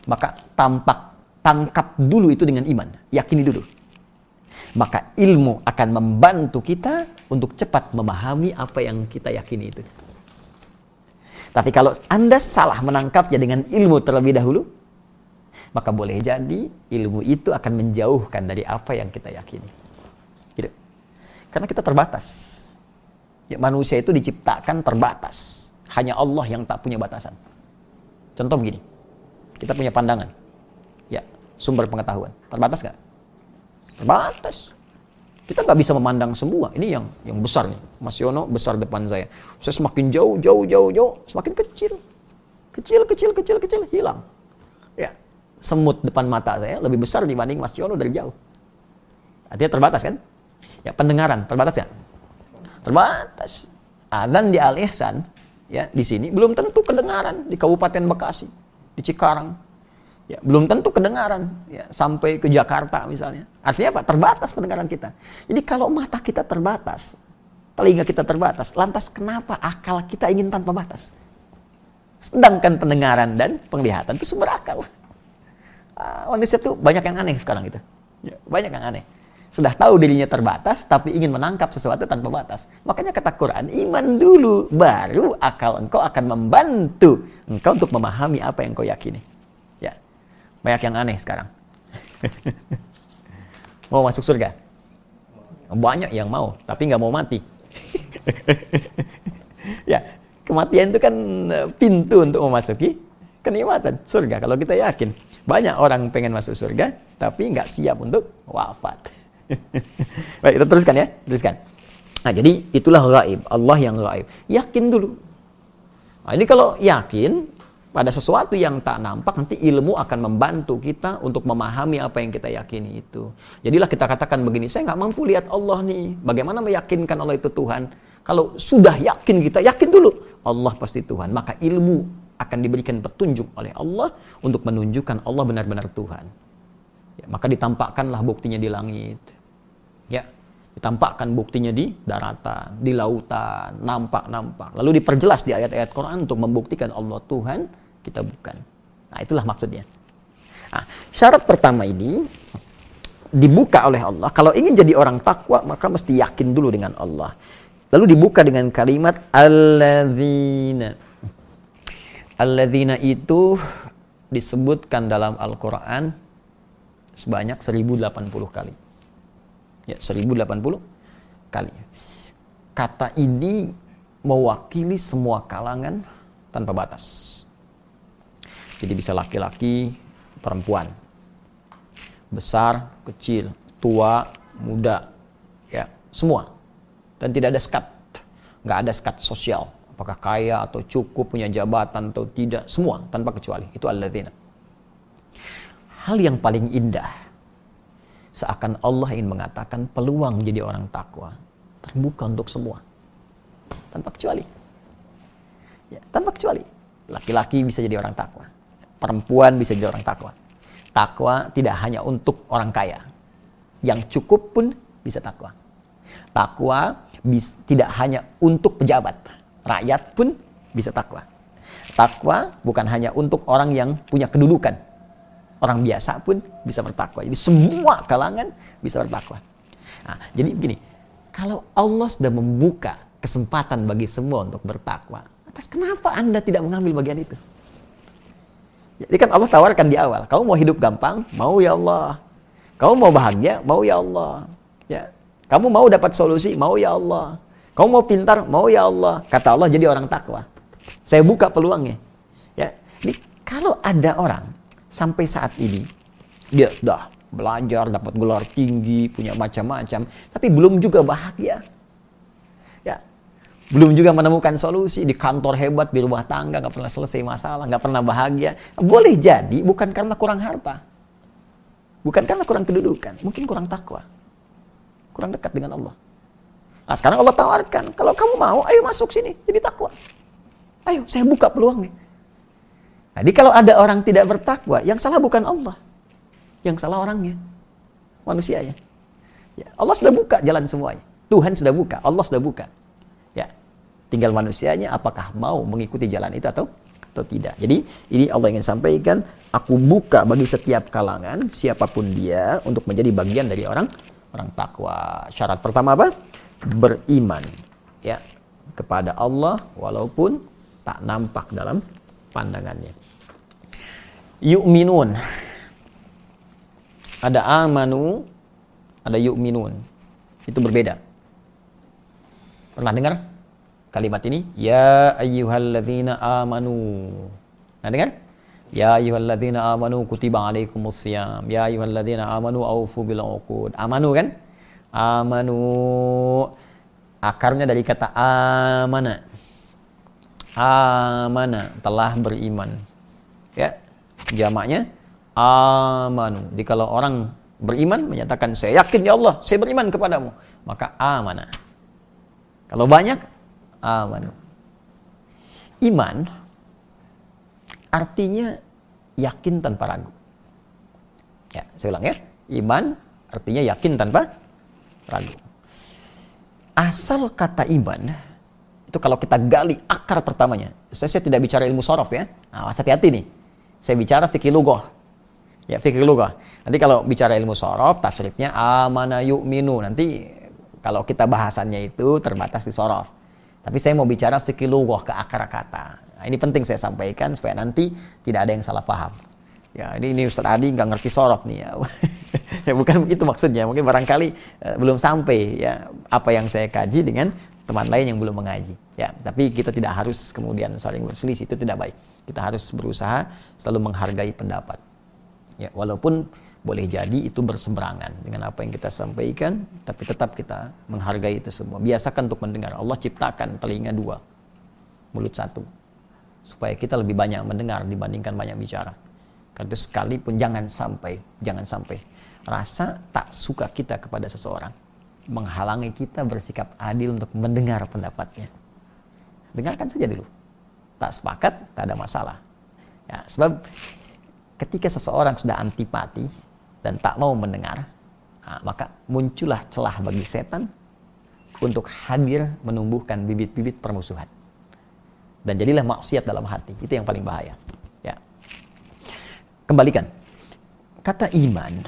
maka tampak tangkap dulu itu dengan iman, yakini dulu. Maka ilmu akan membantu kita untuk cepat memahami apa yang kita yakini itu. Tapi kalau Anda salah menangkapnya dengan ilmu terlebih dahulu, maka boleh jadi ilmu itu akan menjauhkan dari apa yang kita yakini. Gitu. Karena kita terbatas. Ya, manusia itu diciptakan terbatas. Hanya Allah yang tak punya batasan. Contoh begini, kita punya pandangan, sumber pengetahuan, terbatas nggak? Terbatas. Kita nggak bisa memandang semua. Ini yang yang besar nih. Mas Yono besar depan saya. Saya semakin jauh, jauh, jauh, jauh, semakin kecil. Kecil, kecil, kecil, kecil, hilang. Ya, semut depan mata saya lebih besar dibanding Mas Yono dari jauh. Artinya terbatas kan? Ya, pendengaran terbatas ya? Terbatas. Adzan di Al Ihsan ya di sini belum tentu kedengaran di Kabupaten Bekasi, di Cikarang, Ya, belum tentu kedengaran ya, sampai ke Jakarta misalnya. Artinya apa? Terbatas pendengaran kita. Jadi kalau mata kita terbatas, telinga kita terbatas, lantas kenapa akal kita ingin tanpa batas? Sedangkan pendengaran dan penglihatan itu sumber akal. Uh, manusia tuh banyak yang aneh sekarang itu. Ya, banyak yang aneh. Sudah tahu dirinya terbatas, tapi ingin menangkap sesuatu tanpa batas. Makanya kata Quran, iman dulu, baru akal engkau akan membantu engkau untuk memahami apa yang kau yakini. Banyak yang aneh sekarang. [laughs] mau masuk surga? Banyak yang mau, tapi nggak mau mati. [laughs] ya, kematian itu kan eh, pintu untuk memasuki kenikmatan surga. Kalau kita yakin, banyak orang pengen masuk surga, tapi nggak siap untuk wafat. [laughs] Baik, kita teruskan ya, teruskan. Nah, jadi itulah gaib, Allah yang gaib. Yakin dulu. Nah, ini kalau yakin, pada sesuatu yang tak nampak nanti ilmu akan membantu kita untuk memahami apa yang kita yakini itu. Jadilah kita katakan begini, saya nggak mampu lihat Allah nih. Bagaimana meyakinkan Allah itu Tuhan? Kalau sudah yakin kita, yakin dulu Allah pasti Tuhan. Maka ilmu akan diberikan petunjuk oleh Allah untuk menunjukkan Allah benar-benar Tuhan. Ya, maka ditampakkanlah buktinya di langit. Ya, ditampakkan buktinya di daratan, di lautan, nampak-nampak. Lalu diperjelas di ayat-ayat Quran untuk membuktikan Allah Tuhan kita bukan. Nah, itulah maksudnya. Nah, syarat pertama ini dibuka oleh Allah. Kalau ingin jadi orang takwa, maka mesti yakin dulu dengan Allah. Lalu dibuka dengan kalimat alladzina. Alladzina itu disebutkan dalam Al-Qur'an sebanyak 1080 kali. Ya, 1080 kali. Kata ini mewakili semua kalangan tanpa batas. Jadi bisa laki-laki, perempuan. Besar, kecil, tua, muda, ya, semua. Dan tidak ada skat. Nggak ada skat sosial. Apakah kaya atau cukup, punya jabatan atau tidak. Semua, tanpa kecuali. Itu alladzina. Hal yang paling indah, seakan Allah ingin mengatakan peluang jadi orang takwa terbuka untuk semua. Tanpa kecuali. Ya, tanpa kecuali. Laki-laki bisa jadi orang takwa perempuan bisa jadi orang takwa. Takwa tidak hanya untuk orang kaya. Yang cukup pun bisa takwa. Takwa bis, tidak hanya untuk pejabat. Rakyat pun bisa takwa. Takwa bukan hanya untuk orang yang punya kedudukan. Orang biasa pun bisa bertakwa. Jadi semua kalangan bisa bertakwa. Nah, jadi begini, kalau Allah sudah membuka kesempatan bagi semua untuk bertakwa, atas kenapa Anda tidak mengambil bagian itu? Jadi kan Allah tawarkan di awal, kamu mau hidup gampang, mau ya Allah. Kamu mau bahagia, mau ya Allah. Ya. Kamu mau dapat solusi, mau ya Allah. Kamu mau pintar, mau ya Allah. Kata Allah jadi orang takwa. Saya buka peluangnya. Ya. Jadi, kalau ada orang sampai saat ini dia sudah belajar, dapat gelar tinggi, punya macam-macam, tapi belum juga bahagia. Belum juga menemukan solusi di kantor hebat, di rumah tangga, nggak pernah selesai masalah, nggak pernah bahagia. Boleh jadi bukan karena kurang harta. Bukan karena kurang kedudukan, mungkin kurang takwa. Kurang dekat dengan Allah. Nah sekarang Allah tawarkan, kalau kamu mau, ayo masuk sini, jadi takwa. Ayo, saya buka peluangnya. Jadi kalau ada orang tidak bertakwa, yang salah bukan Allah. Yang salah orangnya. Manusianya. Ya, Allah sudah buka jalan semuanya. Tuhan sudah buka, Allah sudah buka. Tinggal manusianya apakah mau mengikuti jalan itu atau atau tidak. Jadi ini Allah ingin sampaikan, aku buka bagi setiap kalangan siapa pun dia untuk menjadi bagian dari orang orang takwa. Syarat pertama apa? Beriman ya kepada Allah walaupun tak nampak dalam pandangannya. Yu'minun ada amanu, ada yu'minun. Itu berbeda. Pernah dengar kalimat ini? Ya ayyuhalladzina amanu. Nah, dengar? Ya ayyuhalladzina amanu kutiba alaikumusiyam. Ya ayyuhalladzina amanu aufu bil uqud. Amanu kan? Amanu akarnya dari kata amana. Amana telah beriman. Ya. Jamaknya amanu. Jadi kalau orang beriman menyatakan saya yakin ya Allah, saya beriman kepadamu, maka amana. Kalau banyak, amanu. Iman artinya yakin tanpa ragu. Ya, saya ulang ya. Iman artinya yakin tanpa ragu. Asal kata iman itu kalau kita gali akar pertamanya. Saya, saya tidak bicara ilmu sorof ya. Nah, hati-hati nih. Saya bicara fikih lugoh. Ya, fikih lugoh. Nanti kalau bicara ilmu sorof, tasrifnya amana yu'minu. Nanti kalau kita bahasannya itu terbatas di sorof. Tapi saya mau bicara fikih lugoh ke akar kata. Nah, ini penting saya sampaikan supaya nanti tidak ada yang salah paham. Ya, ini, ini Ustaz Adi nggak ngerti sorof nih ya. [laughs] ya bukan begitu maksudnya. Mungkin barangkali uh, belum sampai ya apa yang saya kaji dengan teman lain yang belum mengaji. Ya, tapi kita tidak harus kemudian saling berselisih itu tidak baik. Kita harus berusaha selalu menghargai pendapat. Ya, walaupun boleh jadi itu berseberangan dengan apa yang kita sampaikan, tapi tetap kita menghargai itu semua. Biasakan untuk mendengar. Allah ciptakan telinga dua, mulut satu, supaya kita lebih banyak mendengar dibandingkan banyak bicara. Karena itu sekalipun jangan sampai, jangan sampai rasa tak suka kita kepada seseorang menghalangi kita bersikap adil untuk mendengar pendapatnya. Dengarkan saja dulu. Tak sepakat, tak ada masalah. Ya, sebab ketika seseorang sudah antipati, dan tak mau mendengar, nah, maka muncullah celah bagi setan untuk hadir menumbuhkan bibit-bibit permusuhan. Dan jadilah maksiat dalam hati. Itu yang paling bahaya. Ya. Kembalikan. Kata iman,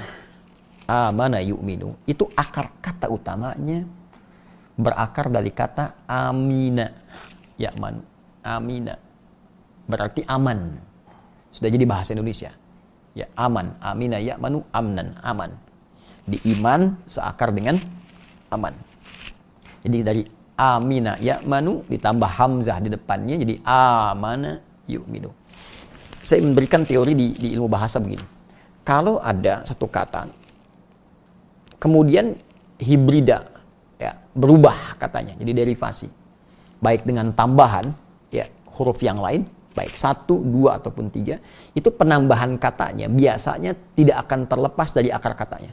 amana yu'minu, itu akar kata utamanya berakar dari kata amina. Ya man, amina. Berarti aman. Sudah jadi bahasa Indonesia ya aman. Amina ya manu amnan aman. Di iman seakar dengan aman. Jadi dari amina ya manu ditambah hamzah di depannya jadi amana yu'minu. Saya memberikan teori di, di ilmu bahasa begini. Kalau ada satu kata kemudian hibrida ya berubah katanya jadi derivasi. Baik dengan tambahan ya huruf yang lain baik satu, dua ataupun tiga, itu penambahan katanya biasanya tidak akan terlepas dari akar katanya.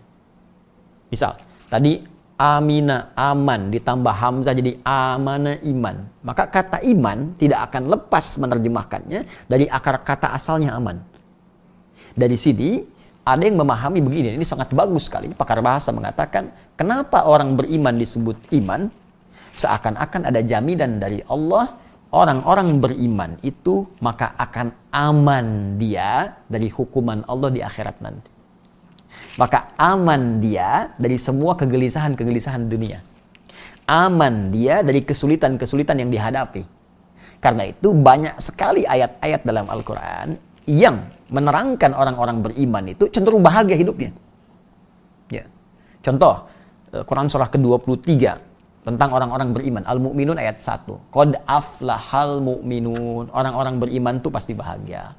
Misal, tadi amina aman ditambah hamzah jadi amana iman. Maka kata iman tidak akan lepas menerjemahkannya dari akar kata asalnya aman. Dari sini ada yang memahami begini, ini sangat bagus sekali. Pakar bahasa mengatakan, kenapa orang beriman disebut iman? Seakan-akan ada jaminan dari Allah orang-orang beriman itu maka akan aman dia dari hukuman Allah di akhirat nanti. Maka aman dia dari semua kegelisahan-kegelisahan dunia. Aman dia dari kesulitan-kesulitan yang dihadapi. Karena itu banyak sekali ayat-ayat dalam Al-Quran yang menerangkan orang-orang beriman itu cenderung bahagia hidupnya. Ya. Contoh, eh, Quran surah ke-23 tentang orang-orang beriman. Al-Mu'minun ayat 1. Qad aflahal mu'minun. Orang-orang beriman tuh pasti bahagia.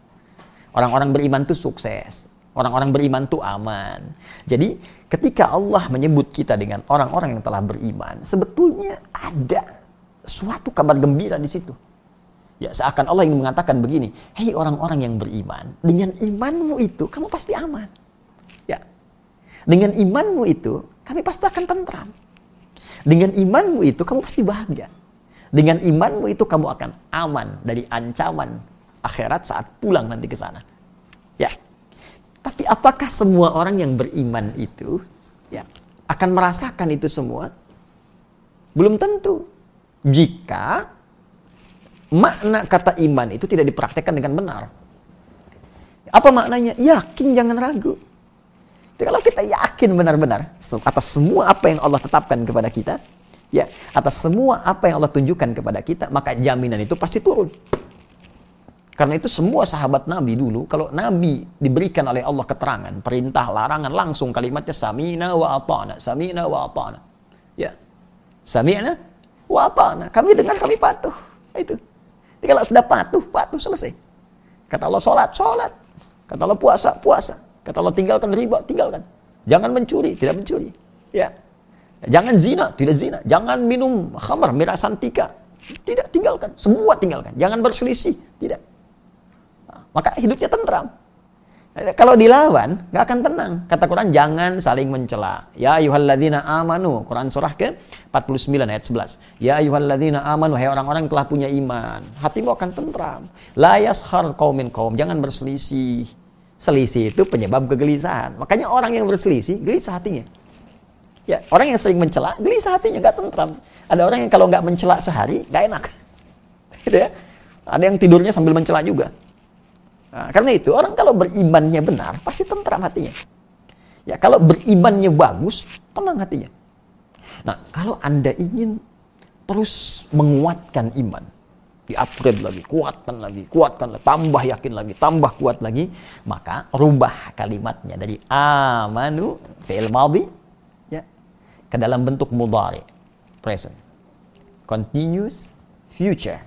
Orang-orang beriman tuh sukses. Orang-orang beriman tuh aman. Jadi ketika Allah menyebut kita dengan orang-orang yang telah beriman, sebetulnya ada suatu kabar gembira di situ. Ya, seakan Allah ingin mengatakan begini, "Hei orang-orang yang beriman, dengan imanmu itu kamu pasti aman." Ya. Dengan imanmu itu, kami pasti akan tentram. Dengan imanmu itu kamu pasti bahagia. Dengan imanmu itu kamu akan aman dari ancaman akhirat saat pulang nanti ke sana. Ya. Tapi apakah semua orang yang beriman itu ya akan merasakan itu semua? Belum tentu. Jika makna kata iman itu tidak dipraktekkan dengan benar. Apa maknanya? Yakin jangan ragu. Jadi kalau kita yakin benar-benar atas semua apa yang Allah tetapkan kepada kita, ya, atas semua apa yang Allah tunjukkan kepada kita, maka jaminan itu pasti turun. Karena itu semua sahabat Nabi dulu, kalau Nabi diberikan oleh Allah keterangan, perintah, larangan, langsung kalimatnya samina wa ata'na, samina wa ata'na. Ya. Samina wa ata'na. Kami dengar, kami patuh. Itu. Jadi kalau sudah patuh, patuh selesai. Kata Allah sholat, sholat. Kata Allah puasa, puasa. Kata Allah tinggalkan riba, tinggalkan. Jangan mencuri, tidak mencuri. Ya. Jangan zina, tidak zina. Jangan minum khamar, mirasantika. Tidak, tinggalkan. Semua tinggalkan. Jangan berselisih. Tidak maka hidupnya tentram. Kalau dilawan, nggak akan tenang. Kata Quran, jangan saling mencela. Ya ayuhalladzina amanu. Quran surah ke 49 ayat 11. Ya ayuhalladzina amanu. Hai orang-orang telah punya iman. Hatimu akan tentram. La yashar qaumin qaum. Jangan berselisih. Selisih itu penyebab kegelisahan. Makanya orang yang berselisih, gelisah hatinya. Ya, orang yang sering mencela, gelisah hatinya, nggak tentram. Ada orang yang kalau nggak mencela sehari, nggak enak. [laughs] Gitu ya. Ada yang tidurnya sambil mencela juga. Nah, karena itu orang kalau berimannya benar pasti tentram hatinya. Ya kalau berimannya bagus tenang hatinya. Nah kalau anda ingin terus menguatkan iman, di-upgrade lagi, kuatkan lagi, kuatkan lagi, tambah yakin lagi, tambah kuat lagi, maka rubah kalimatnya dari amanu fi'il madhi ya ke dalam bentuk mudhari present continuous future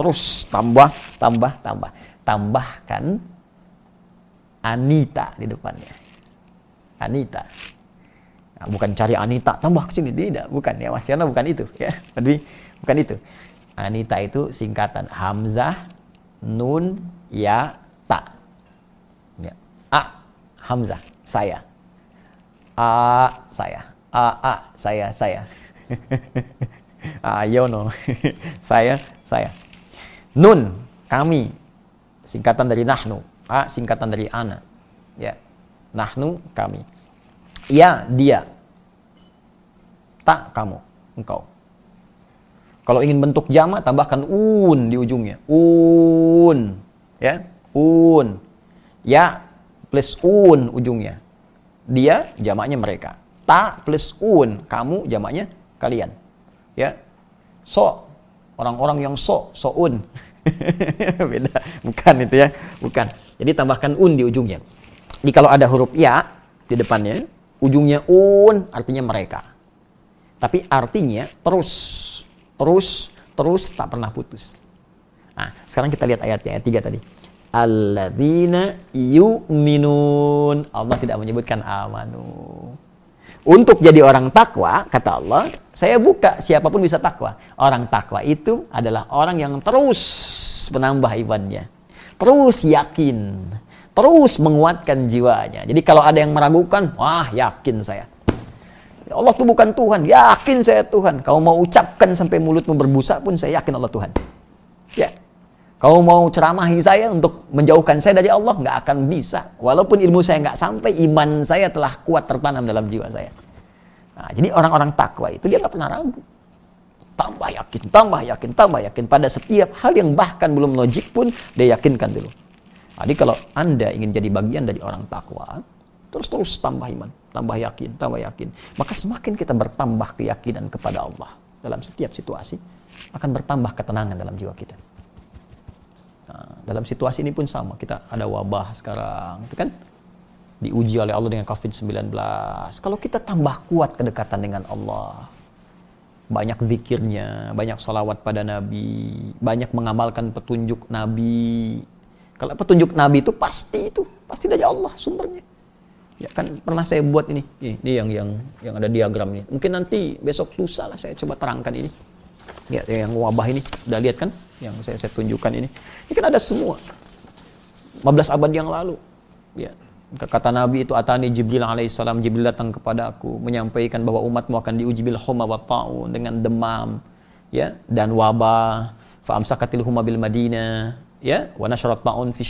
terus tambah tambah tambah tambahkan Anita di depannya. Anita. Nah, bukan cari Anita, tambah ke sini tidak, bukan ya Mas Yana bukan itu ya. Tapi bukan itu. Anita itu singkatan Hamzah, Nun, Ya, Ta. Ya. A, Hamzah, saya. A, saya. A, A, saya, saya. [laughs] A, Yono, [laughs] saya, saya. Nun, kami, singkatan dari nahnu a singkatan dari ana ya nahnu kami ya dia tak kamu engkau kalau ingin bentuk jama tambahkan un di ujungnya un ya un ya plus un ujungnya dia jamaknya mereka ta plus un kamu jamaknya kalian ya so orang-orang yang so soun [laughs] Beda. Bukan itu ya. Bukan. Jadi tambahkan un di ujungnya. Jadi kalau ada huruf ya di depannya, ujungnya un artinya mereka. Tapi artinya terus, terus, terus tak pernah putus. Nah, sekarang kita lihat ayatnya ayat 3 tadi. Alladzina yu'minun. Allah tidak menyebutkan amanu. Untuk jadi orang takwa, kata Allah, saya buka siapa pun bisa takwa. Orang takwa itu adalah orang yang terus menambah imannya. Terus yakin. Terus menguatkan jiwanya. Jadi kalau ada yang meragukan, wah yakin saya. Allah itu bukan Tuhan, yakin saya Tuhan. Kau mau ucapkan sampai mulutmu berbusa pun saya yakin Allah Tuhan. Ya, Kau mau ceramahi saya untuk menjauhkan saya dari Allah? Nggak akan bisa. Walaupun ilmu saya nggak sampai, iman saya telah kuat tertanam dalam jiwa saya. Nah, jadi orang-orang takwa itu dia nggak pernah ragu. Tambah yakin, tambah yakin, tambah yakin. Pada setiap hal yang bahkan belum logik pun dia yakinkan dulu. Jadi kalau Anda ingin jadi bagian dari orang takwa, terus-terus tambah iman, tambah yakin, tambah yakin. Maka semakin kita bertambah keyakinan kepada Allah dalam setiap situasi, akan bertambah ketenangan dalam jiwa kita. Nah, dalam situasi ini pun sama. Kita ada wabah sekarang, itu kan? Diuji oleh Allah dengan COVID-19. Kalau kita tambah kuat kedekatan dengan Allah, banyak zikirnya, banyak salawat pada Nabi, banyak mengamalkan petunjuk Nabi. Kalau petunjuk Nabi itu pasti itu, pasti dari Allah sumbernya. Ya kan pernah saya buat ini, ini, yang yang yang ada diagram ini. Mungkin nanti besok lusa lah saya coba terangkan ini. Ya, yang wabah ini, udah lihat kan? Yang saya, saya tunjukkan ini. Ini kan ada semua. 15 abad yang lalu. Ya. Kata Nabi itu atani Jibril alaihissalam Jibril datang kepada aku menyampaikan bahwa umatmu akan diuji bil homa wa dengan demam ya dan wabah fa amsakatil huma ya wa nasyarat ta'un fi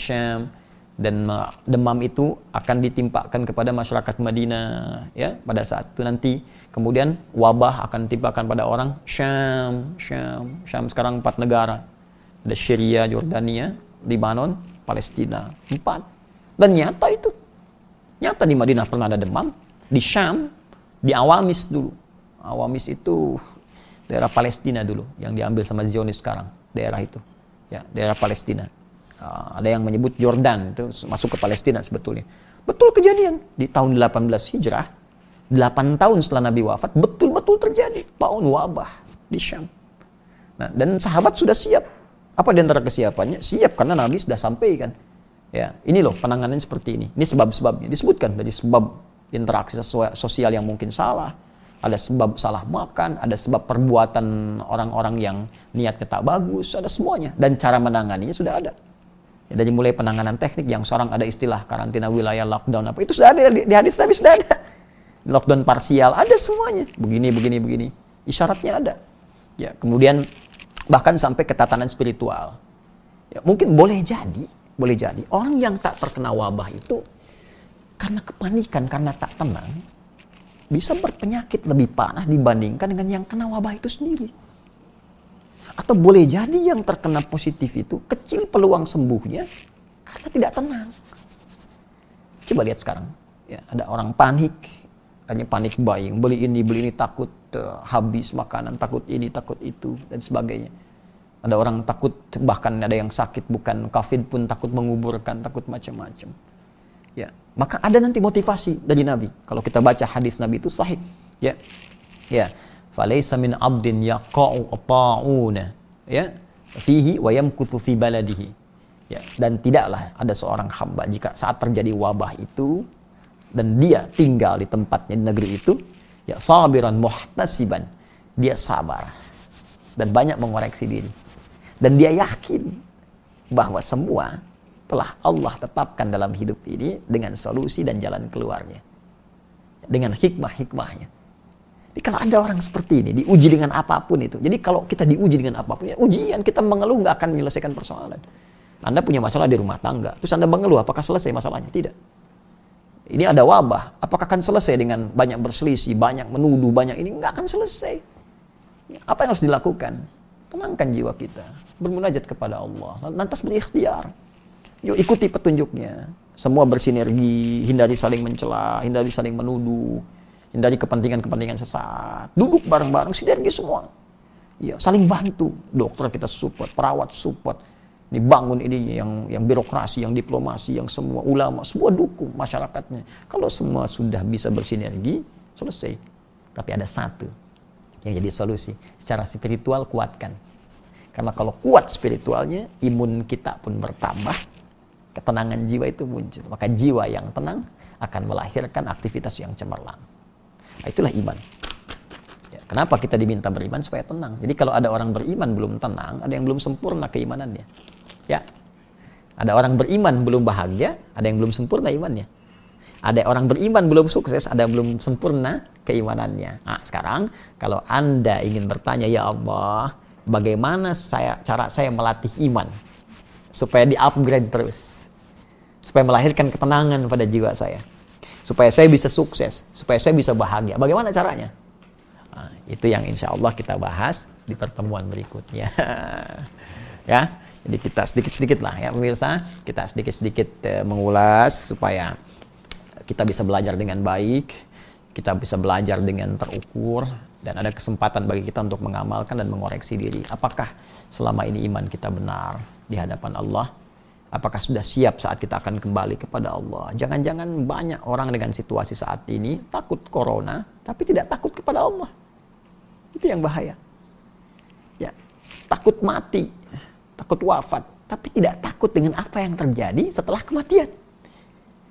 dan demam itu akan ditimpakan kepada masyarakat Madinah ya pada saat itu nanti. Kemudian wabah akan ditimpakan pada orang Syam Syam Syam. Sekarang empat negara. Ada Syria Jordania Lebanon Palestina. Empat. Dan nyata itu. Nyata di Madinah pernah ada demam. Di Syam di Awamis dulu. Awamis itu daerah Palestina dulu yang diambil sama Zionis sekarang. Daerah itu. Ya daerah Palestina ada yang menyebut Jordan itu masuk ke Palestina sebetulnya. Betul kejadian di tahun 18 Hijrah, 8 tahun setelah Nabi wafat, betul-betul terjadi paun wabah di Syam. Nah, dan sahabat sudah siap. Apa di antara kesiapannya? Siap karena Nabi sudah sampaikan. Ya, ini loh penanganan seperti ini. Ini sebab-sebabnya disebutkan dari sebab interaksi sosial yang mungkin salah, ada sebab salah makan, ada sebab perbuatan orang-orang yang niatnya tak bagus, ada semuanya. Dan cara menanganinya sudah ada. Ya, dari mulai penanganan teknik yang seorang ada istilah karantina wilayah lockdown apa itu sudah ada di, di hadis Nabi sudah ada. Lockdown parsial ada semuanya. Begini begini begini. Isyaratnya ada. Ya, kemudian bahkan sampai ketatanan spiritual. Ya, mungkin boleh jadi boleh jadi orang yang tak terkena wabah itu karena kepanikan, karena tak tenang, bisa berpenyakit lebih parah dibandingkan dengan yang kena wabah itu sendiri. Atau boleh jadi yang terkena positif itu kecil peluang sembuhnya karena tidak tenang. Coba lihat sekarang, ya, ada orang panik, hanya panik buying, beli ini, beli ini, takut uh, habis makanan, takut ini, takut itu, dan sebagainya ada orang takut, bahkan ada yang sakit, bukan COVID pun takut menguburkan, takut macam-macam. Ya, maka ada nanti motivasi dari Nabi. Kalau kita baca hadis Nabi itu sahih. Ya, ya. Falaysa min abdin yaqa'u ta'una. Ya, fihi wa yamkuthu fi baladihi. Ya, dan tidaklah ada seorang hamba jika saat terjadi wabah itu dan dia tinggal di tempatnya di negeri itu, ya sabiran muhtasiban. Dia sabar dan banyak mengoreksi diri dan dia yakin bahwa semua telah Allah tetapkan dalam hidup ini dengan solusi dan jalan keluarnya. Dengan hikmah-hikmahnya. Jadi kalau ada orang seperti ini, diuji dengan apa pun itu. Jadi kalau kita diuji dengan apa pun, ya ujian, kita mengeluh nggak akan menyelesaikan persoalan. Anda punya masalah di rumah tangga, terus Anda mengeluh, apakah selesai masalahnya? Tidak. Ini ada wabah, apakah akan selesai dengan banyak berselisih, banyak menuduh, banyak ini? Nggak akan selesai. Apa yang harus dilakukan? Tenangkan jiwa kita. Bermunajat kepada Allah. Lantas berikhtiar. Yuk ikuti petunjuknya. Semua bersinergi, hindari saling mencela, hindari saling menuduh, hindari kepentingan-kepentingan sesat. Duduk bareng-bareng, sinergi semua. Ya, saling bantu. Dokter kita support, perawat support. Ini bangun ini yang yang birokrasi, yang diplomasi, yang semua ulama, semua dukung masyarakatnya. Kalau semua sudah bisa bersinergi, selesai. Tapi ada satu yang jadi solusi. Secara spiritual kuatkan. Karena kalau kuat spiritualnya, imun kita pun bertambah, ketenangan jiwa itu muncul. Maka jiwa yang tenang akan melahirkan aktivitas yang cemerlang. Nah, itulah iman. Ya, kenapa kita diminta beriman supaya tenang? Jadi kalau ada orang beriman belum tenang, ada yang belum sempurna keimanannya. Ya, ada orang beriman belum bahagia, ada yang belum sempurna imannya. Ada orang beriman belum sukses, ada yang belum sempurna keimanannya. Nah, sekarang kalau Anda ingin bertanya, ya Allah, bagaimana saya cara saya melatih iman supaya di-upgrade terus. Supaya melahirkan ketenangan pada jiwa saya. Supaya saya bisa sukses, supaya saya bisa bahagia. Bagaimana caranya? Nah, itu yang insya Allah kita bahas di pertemuan berikutnya. [laughs] ya, jadi kita sedikit-sedikit lah ya pemirsa, kita sedikit-sedikit uh, mengulas supaya kita bisa belajar dengan baik, kita bisa belajar dengan terukur, dan ada kesempatan bagi kita untuk mengamalkan dan mengoreksi diri. Apakah selama ini iman kita benar di hadapan Allah? Apakah sudah siap saat kita akan kembali kepada Allah? Jangan-jangan banyak orang dengan situasi saat ini takut corona, tapi tidak takut kepada Allah. Itu yang bahaya. Ya, takut mati, takut wafat, tapi tidak takut dengan apa yang terjadi setelah kematian.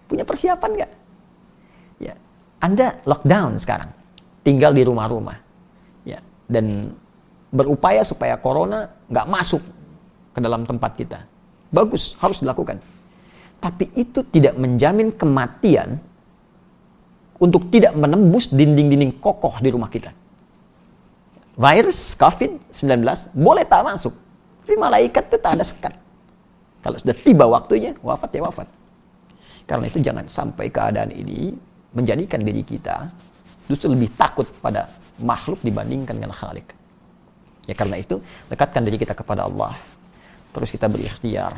Punya persiapan nggak? Ya, Anda lockdown sekarang, tinggal di rumah-rumah, ya, dan berupaya supaya corona nggak masuk ke dalam tempat kita. Bagus, harus dilakukan. Tapi itu tidak menjamin kematian untuk tidak menembus dinding-dinding kokoh di rumah kita. Virus COVID-19 boleh tak masuk, tapi malaikat itu tak ada sekat. Kalau sudah tiba waktunya, wafat ya wafat. Karena itu jangan sampai keadaan ini menjadikan diri kita justru lebih takut pada makhluk dibandingkan dengan khalik. Ya karena itu, dekatkan diri kita kepada Allah. Terus kita berikhtiar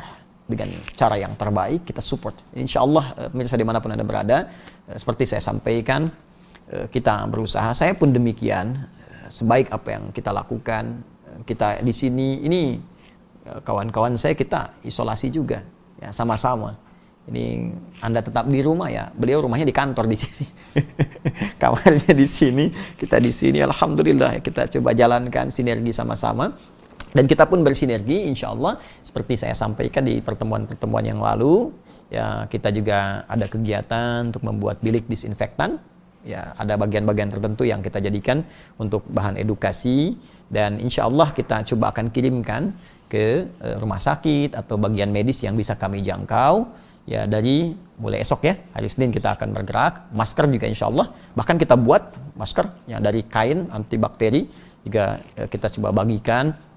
dengan cara yang terbaik, kita support. Insya Allah, eh, pemirsa di mana pun Anda berada, eh, seperti saya sampaikan, eh, kita berusaha, saya pun demikian, sebaik apa yang kita lakukan, kita di sini, ini kawan-kawan saya kita isolasi juga ya sama-sama. Ini anda tetap di rumah ya. Beliau rumahnya di kantor di sini. [laughs] Kamarnya di sini kita di sini. Alhamdulillah ya, kita coba jalankan sinergi sama-sama dan kita pun bersinergi insya Allah seperti saya sampaikan di pertemuan-pertemuan yang lalu. Ya kita juga ada kegiatan untuk membuat bilik disinfektan. Ya ada bagian-bagian tertentu yang kita jadikan untuk bahan edukasi. Dan insya Allah kita coba akan kirimkan ke uh, rumah sakit atau bagian medis yang bisa kami jangkau. Ya dari mulai esok ya hari Senin kita akan bergerak. Masker juga insya Allah bahkan kita buat masker yang dari kain antibakteri juga uh, kita coba bagikan. eh,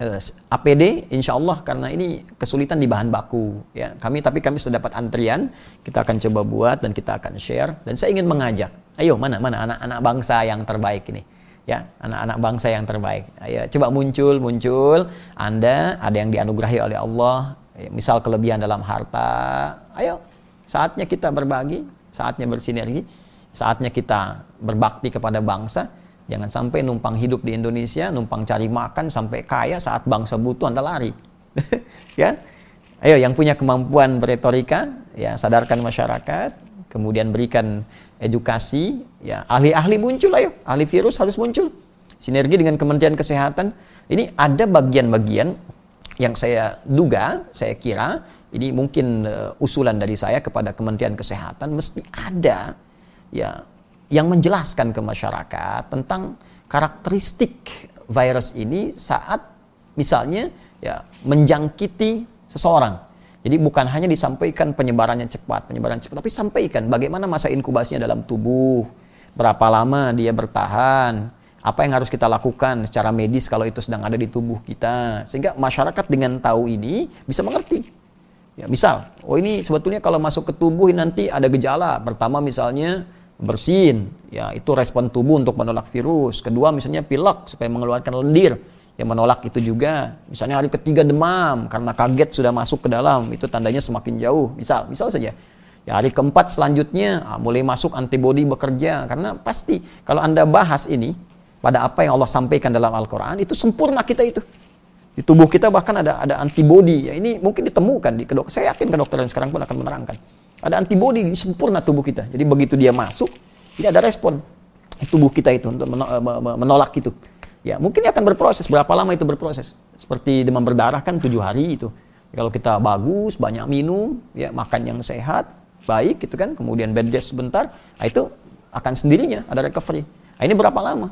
APD insya Allah karena ini kesulitan di bahan baku ya. Kami tapi kami sudah dapat antrian kita akan coba buat dan kita akan share. Dan saya ingin mengajak ayo mana mana anak-anak bangsa yang terbaik ini? Ya anak-anak bangsa yang terbaik. Ayo coba muncul muncul. Anda ada yang dianugerahi oleh Allah ya, misal kelebihan dalam harta. Ayo saatnya kita berbagi saatnya bersinergi saatnya kita berbakti kepada bangsa jangan sampai numpang hidup di Indonesia numpang cari makan sampai kaya saat bangsa butuh anda lari [laughs] ya ayo yang punya kemampuan beretorika ya sadarkan masyarakat kemudian berikan edukasi, ya ahli-ahli muncul ayo, ahli virus harus muncul. Sinergi dengan Kementerian Kesehatan. Ini ada bagian-bagian yang saya duga, saya kira ini mungkin uh, usulan dari saya kepada Kementerian Kesehatan mesti ada ya yang menjelaskan ke masyarakat tentang karakteristik virus ini saat misalnya ya menjangkiti seseorang jadi bukan hanya disampaikan penyebarannya cepat, penyebaran cepat, tapi sampaikan bagaimana masa inkubasinya dalam tubuh, berapa lama dia bertahan, apa yang harus kita lakukan secara medis kalau itu sedang ada di tubuh kita, sehingga masyarakat dengan tahu ini bisa mengerti. Ya, misal, oh ini sebetulnya kalau masuk ke tubuh nanti ada gejala. Pertama misalnya bersin, ya itu respon tubuh untuk menolak virus. Kedua misalnya pilek supaya mengeluarkan lendir yang menolak itu juga. Misalnya hari ketiga demam karena kaget sudah masuk ke dalam, itu tandanya semakin jauh. Misal, misal saja. Ya hari keempat selanjutnya ah, mulai masuk antibodi bekerja karena pasti kalau Anda bahas ini pada apa yang Allah sampaikan dalam Al-Qur'an itu sempurna kita itu. Di tubuh kita bahkan ada ada antibodi. Ya ini mungkin ditemukan di kedok. Saya yakin kedokteran sekarang pun akan menerangkan. Ada antibodi di sempurna tubuh kita. Jadi begitu dia masuk, ini ada respon tubuh kita itu untuk menolak itu. Ya, mungkin akan berproses. Berapa lama itu berproses? Seperti demam berdarah kan tujuh hari itu. Kalau kita bagus, banyak minum, ya makan yang sehat, baik gitu kan, kemudian bed rest sebentar, nah itu akan sendirinya ada recovery. Nah, ini berapa lama?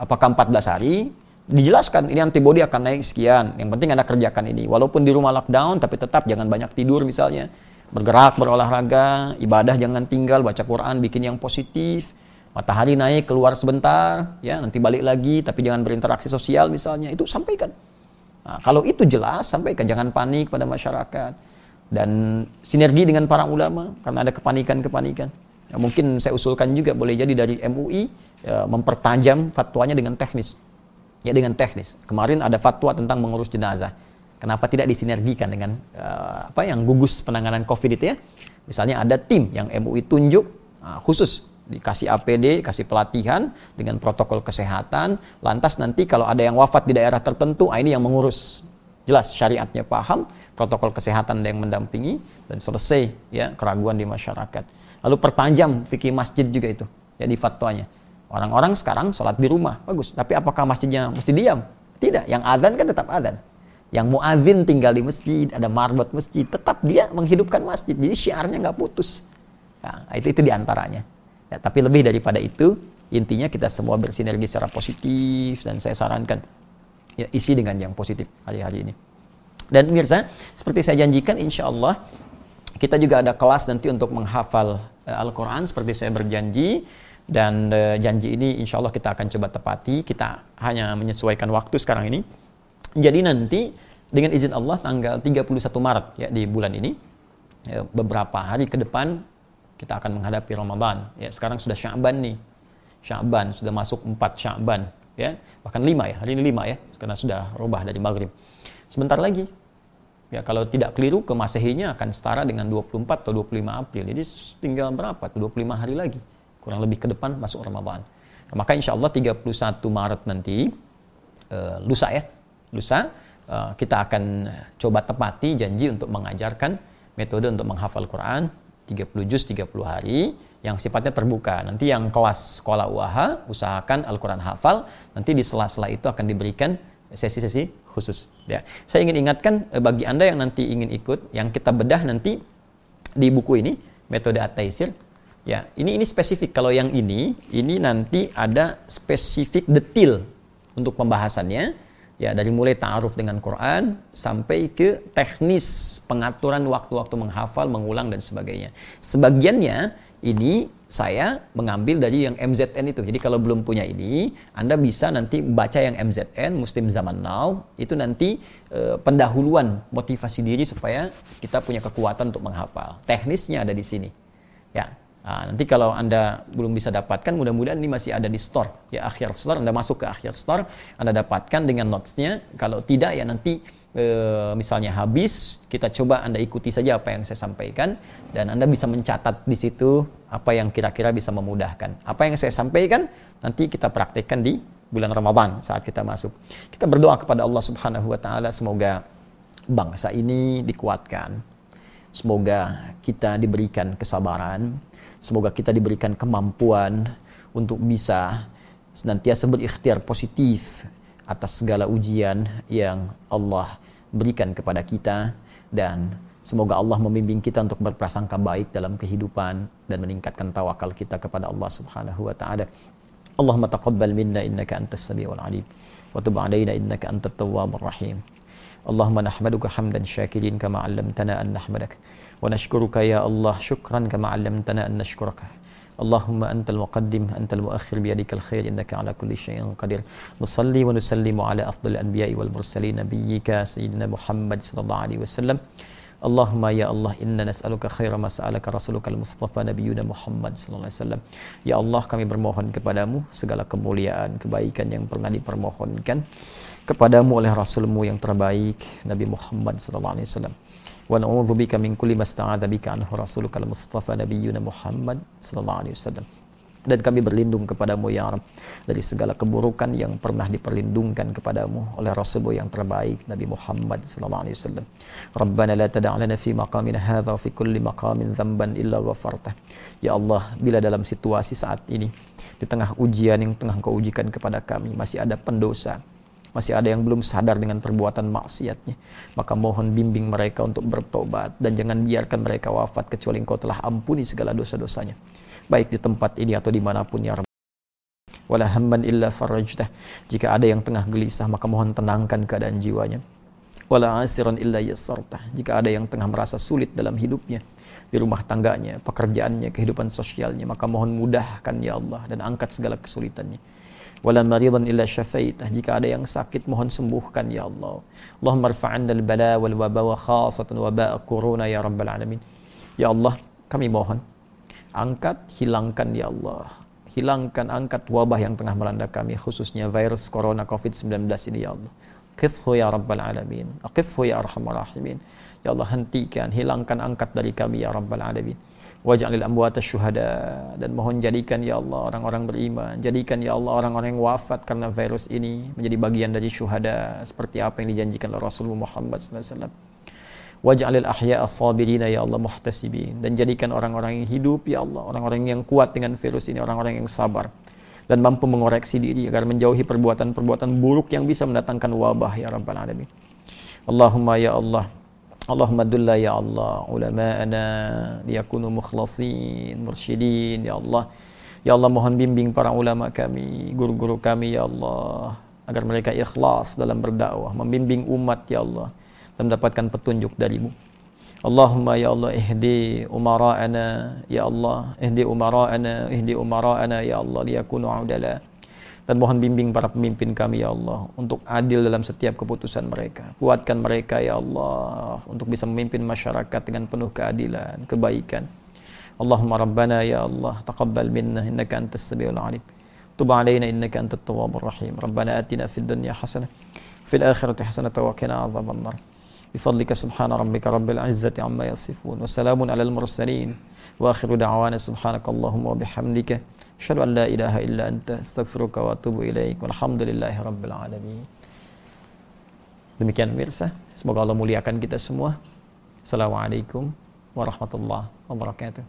Apakah 14 hari? Dijelaskan ini antibody akan naik sekian. Yang penting Anda kerjakan ini. Walaupun di rumah lockdown, tapi tetap jangan banyak tidur misalnya. Bergerak, berolahraga, ibadah jangan tinggal, baca Quran, bikin yang positif. Matahari naik keluar sebentar ya nanti balik lagi tapi jangan berinteraksi sosial misalnya itu sampaikan. Nah, kalau itu jelas sampaikan. Jangan panik pada masyarakat. Dan sinergi dengan para ulama karena ada kepanikan-kepanikan. Ya, mungkin saya usulkan juga boleh jadi dari MUI ya, mempertajam fatwanya dengan teknis. Ya dengan teknis. Kemarin ada fatwa tentang mengurus jenazah kenapa tidak disinergikan dengan uh, apa yang gugus penanganan COVID itu ya misalnya ada tim yang MUI tunjuk uh, khusus dikasih APD, kasih pelatihan dengan protokol kesehatan. Lantas nanti kalau ada yang wafat di daerah tertentu, ah, ini yang mengurus. Jelas syariatnya paham, protokol kesehatan ada yang mendampingi dan selesai ya keraguan di masyarakat. Lalu perpanjang fikih masjid juga itu, ya di fatwanya. Orang-orang sekarang sholat di rumah, bagus. Tapi apakah masjidnya mesti diam? Tidak. Yang azan kan tetap azan. Yang muadzin tinggal di masjid, ada marbot masjid, tetap dia menghidupkan masjid. Jadi syiarnya nggak putus. Nah, itu itu di antaranya. Ya, tapi lebih daripada itu, intinya kita semua bersinergi secara positif dan saya sarankan ya isi dengan yang positif hari-hari ini. Dan mirza, seperti saya janjikan insya Allah kita juga ada kelas nanti untuk menghafal uh, Al-Quran seperti saya berjanji dan uh, janji ini insya Allah kita akan coba tepati. Kita hanya menyesuaikan waktu sekarang ini. Jadi nanti dengan izin Allah tanggal 31 Maret ya di bulan ini ya, beberapa hari ke depan kita akan menghadapi Ramadan. Ya, sekarang sudah Sya'ban nih. Sya'ban sudah masuk 4 Sya'ban, ya. Bahkan 5 ya. Hari ini 5 ya, karena sudah rubah dari maghrib. Sebentar lagi. Ya, kalau tidak keliru ke Masehinya akan setara dengan 24 atau 25 April. Jadi tinggal berapa? 25 hari lagi. Kurang lebih ke depan masuk Ramadan. Maka insya Allah 31 Maret nanti, uh, lusa ya, lusa, uh, kita akan coba tepati janji untuk mengajarkan metode untuk menghafal Quran 30 juz 30 hari yang sifatnya terbuka. Nanti yang kelas sekolah UAH usahakan Al-Quran hafal, nanti di sela-sela itu akan diberikan sesi-sesi khusus. Ya, saya ingin ingatkan eh, bagi anda yang nanti ingin ikut, yang kita bedah nanti di buku ini metode at-taisir. Ya, ini ini spesifik. Kalau yang ini, ini nanti ada spesifik detail untuk pembahasannya ya dari mulai ta'aruf dengan Quran sampai ke teknis pengaturan waktu-waktu menghafal, mengulang dan sebagainya. Sebagiannya ini saya mengambil dari yang MZN itu. Jadi kalau belum punya ini, Anda bisa nanti baca yang MZN Muslim Zaman Now itu nanti e, pendahuluan motivasi diri supaya kita punya kekuatan untuk menghafal. Teknisnya ada di sini. Ya, Nah, nanti kalau Anda belum bisa dapatkan, mudah-mudahan ini masih ada di store. Ya, akhir store, Anda masuk ke akhir store, Anda dapatkan dengan notes-nya. Kalau tidak, ya nanti e, misalnya habis, kita coba Anda ikuti saja apa yang saya sampaikan. Dan Anda bisa mencatat di situ apa yang kira-kira bisa memudahkan. Apa yang saya sampaikan, nanti kita praktekkan di bulan Ramadan saat kita masuk. Kita berdoa kepada Allah Subhanahu wa taala semoga bangsa ini dikuatkan. Semoga kita diberikan kesabaran, Semoga kita diberikan kemampuan untuk bisa senantiasa berikhtiar positif atas segala ujian yang Allah berikan kepada kita dan semoga Allah membimbing kita untuk berprasangka baik dalam kehidupan dan meningkatkan tawakal kita kepada Allah Subhanahu wa taala. Allahumma taqabbal minna innaka antas samiul alim wa tub alaina innaka antat tawwabur rahim. Allahumma nahmaduka hamdan syakirin kama 'allamtana an nahmadak. ونشكرك يا الله شكرا كما علمتنا أن نشكرك اللهم أنت المقدم أنت المؤخر بيدك الخير إنك على كل شيء قدير نصلي ونسلم على أفضل الأنبياء والمرسلين نبيك سيدنا محمد صلى الله عليه وسلم اللهم يا الله إنا نسألك خير ما سألك رسولك المصطفى نبينا Muhammad sallallahu alaihi wasallam. Ya Allah kami bermohon kepadamu segala kemuliaan, kebaikan yang pernah dipermohonkan kepadamu oleh Rasulmu yang terbaik Nabi Muhammad sallallahu alaihi wasallam. wa na'udzu bika min kulli masta'adza bika anhu rasulukal mustafa nabiyyuna Muhammad sallallahu alaihi wasallam dan kami berlindung kepadamu ya Rabb dari segala keburukan yang pernah diperlindungkan kepadamu oleh Rasulmu yang terbaik Nabi Muhammad sallallahu alaihi wasallam. Rabbana la tada' lana fi maqamina hadha fi kulli maqamin dhanban illa ghafartah. Ya Allah, bila dalam situasi saat ini di tengah ujian yang tengah Kau ujikan kepada kami masih ada pendosa masih ada yang belum sadar dengan perbuatan maksiatnya. Maka mohon bimbing mereka untuk bertobat dan jangan biarkan mereka wafat kecuali engkau telah ampuni segala dosa-dosanya. Baik di tempat ini atau di mana pun ya Rabbi. Wala hamman illa farajtah. Jika ada yang tengah gelisah maka mohon tenangkan keadaan jiwanya. Wala asiran illa yassartah. Jika ada yang tengah merasa sulit dalam hidupnya, di rumah tangganya, pekerjaannya, kehidupan sosialnya, maka mohon mudahkan ya Allah dan angkat segala kesulitannya wala maridan illa syafaitah jika ada yang sakit mohon sembuhkan ya Allah. Allahumma rfa'anna al-bala wal waba wa khasatan waba corona ya rabbal alamin. Ya Allah kami mohon angkat hilangkan ya Allah. Hilangkan angkat wabah yang tengah melanda kami khususnya virus corona covid-19 ini ya Allah. Qifhu ya rabbal alamin. Aqifhu ya arhamar rahimin. Ya Allah hentikan hilangkan angkat dari kami ya rabbal alamin waj'alil amwata syuhada. Dan mohon jadikan ya Allah orang-orang beriman. Jadikan ya Allah orang-orang yang wafat karena virus ini menjadi bagian dari syuhada seperti apa yang dijanjikan oleh Rasulullah Muhammad SAW waj'alil ahya as-sabirina ya Allah muhtasibin. Dan jadikan orang-orang yang hidup ya Allah orang-orang yang kuat dengan virus ini orang-orang yang sabar dan mampu mengoreksi diri agar menjauhi perbuatan-perbuatan buruk yang bisa mendatangkan wabah ya rabbal alamin. Allahumma ya Allah Allahumma dulla ya Allah ulama'ana liyakunu mukhlasin mursyidin ya Allah. Ya Allah mohon bimbing para ulama kami guru-guru kami ya Allah agar mereka ikhlas dalam berdakwah membimbing umat ya Allah dan mendapatkan petunjuk darimu. Allahumma ya Allah ihdi umara'ana ya Allah ihdi umara'ana ihdi umara'ana ya Allah liyakunu udala dan mohon bimbing para pemimpin kami ya Allah untuk adil dalam setiap keputusan mereka. Kuatkan mereka ya Allah untuk bisa memimpin masyarakat dengan penuh keadilan, kebaikan. Allahumma rabbana ya Allah taqabbal minna innaka antas samiul alim. Tub alaina innaka antat tawwabur rahim. Rabbana atina fid dunya hasanah fil akhirati hasanah wa qina adzaban nar. بفضلك سبحان ربك رب العزة عما يصفون وسلام على المرسلين وآخر دعوانا سبحانك اللهم وبحمدك Asyhadu an la ilaha illa anta astaghfiruka wa atubu ilaik. Walhamdulillahi rabbil alamin. Demikian pemirsa, semoga Allah muliakan kita semua. Assalamualaikum warahmatullahi wabarakatuh.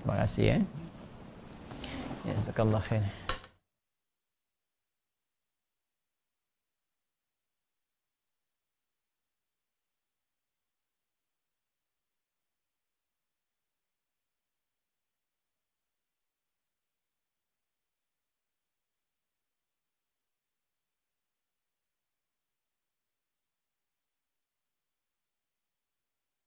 Terima kasih ya. Ya, jazakallah khair.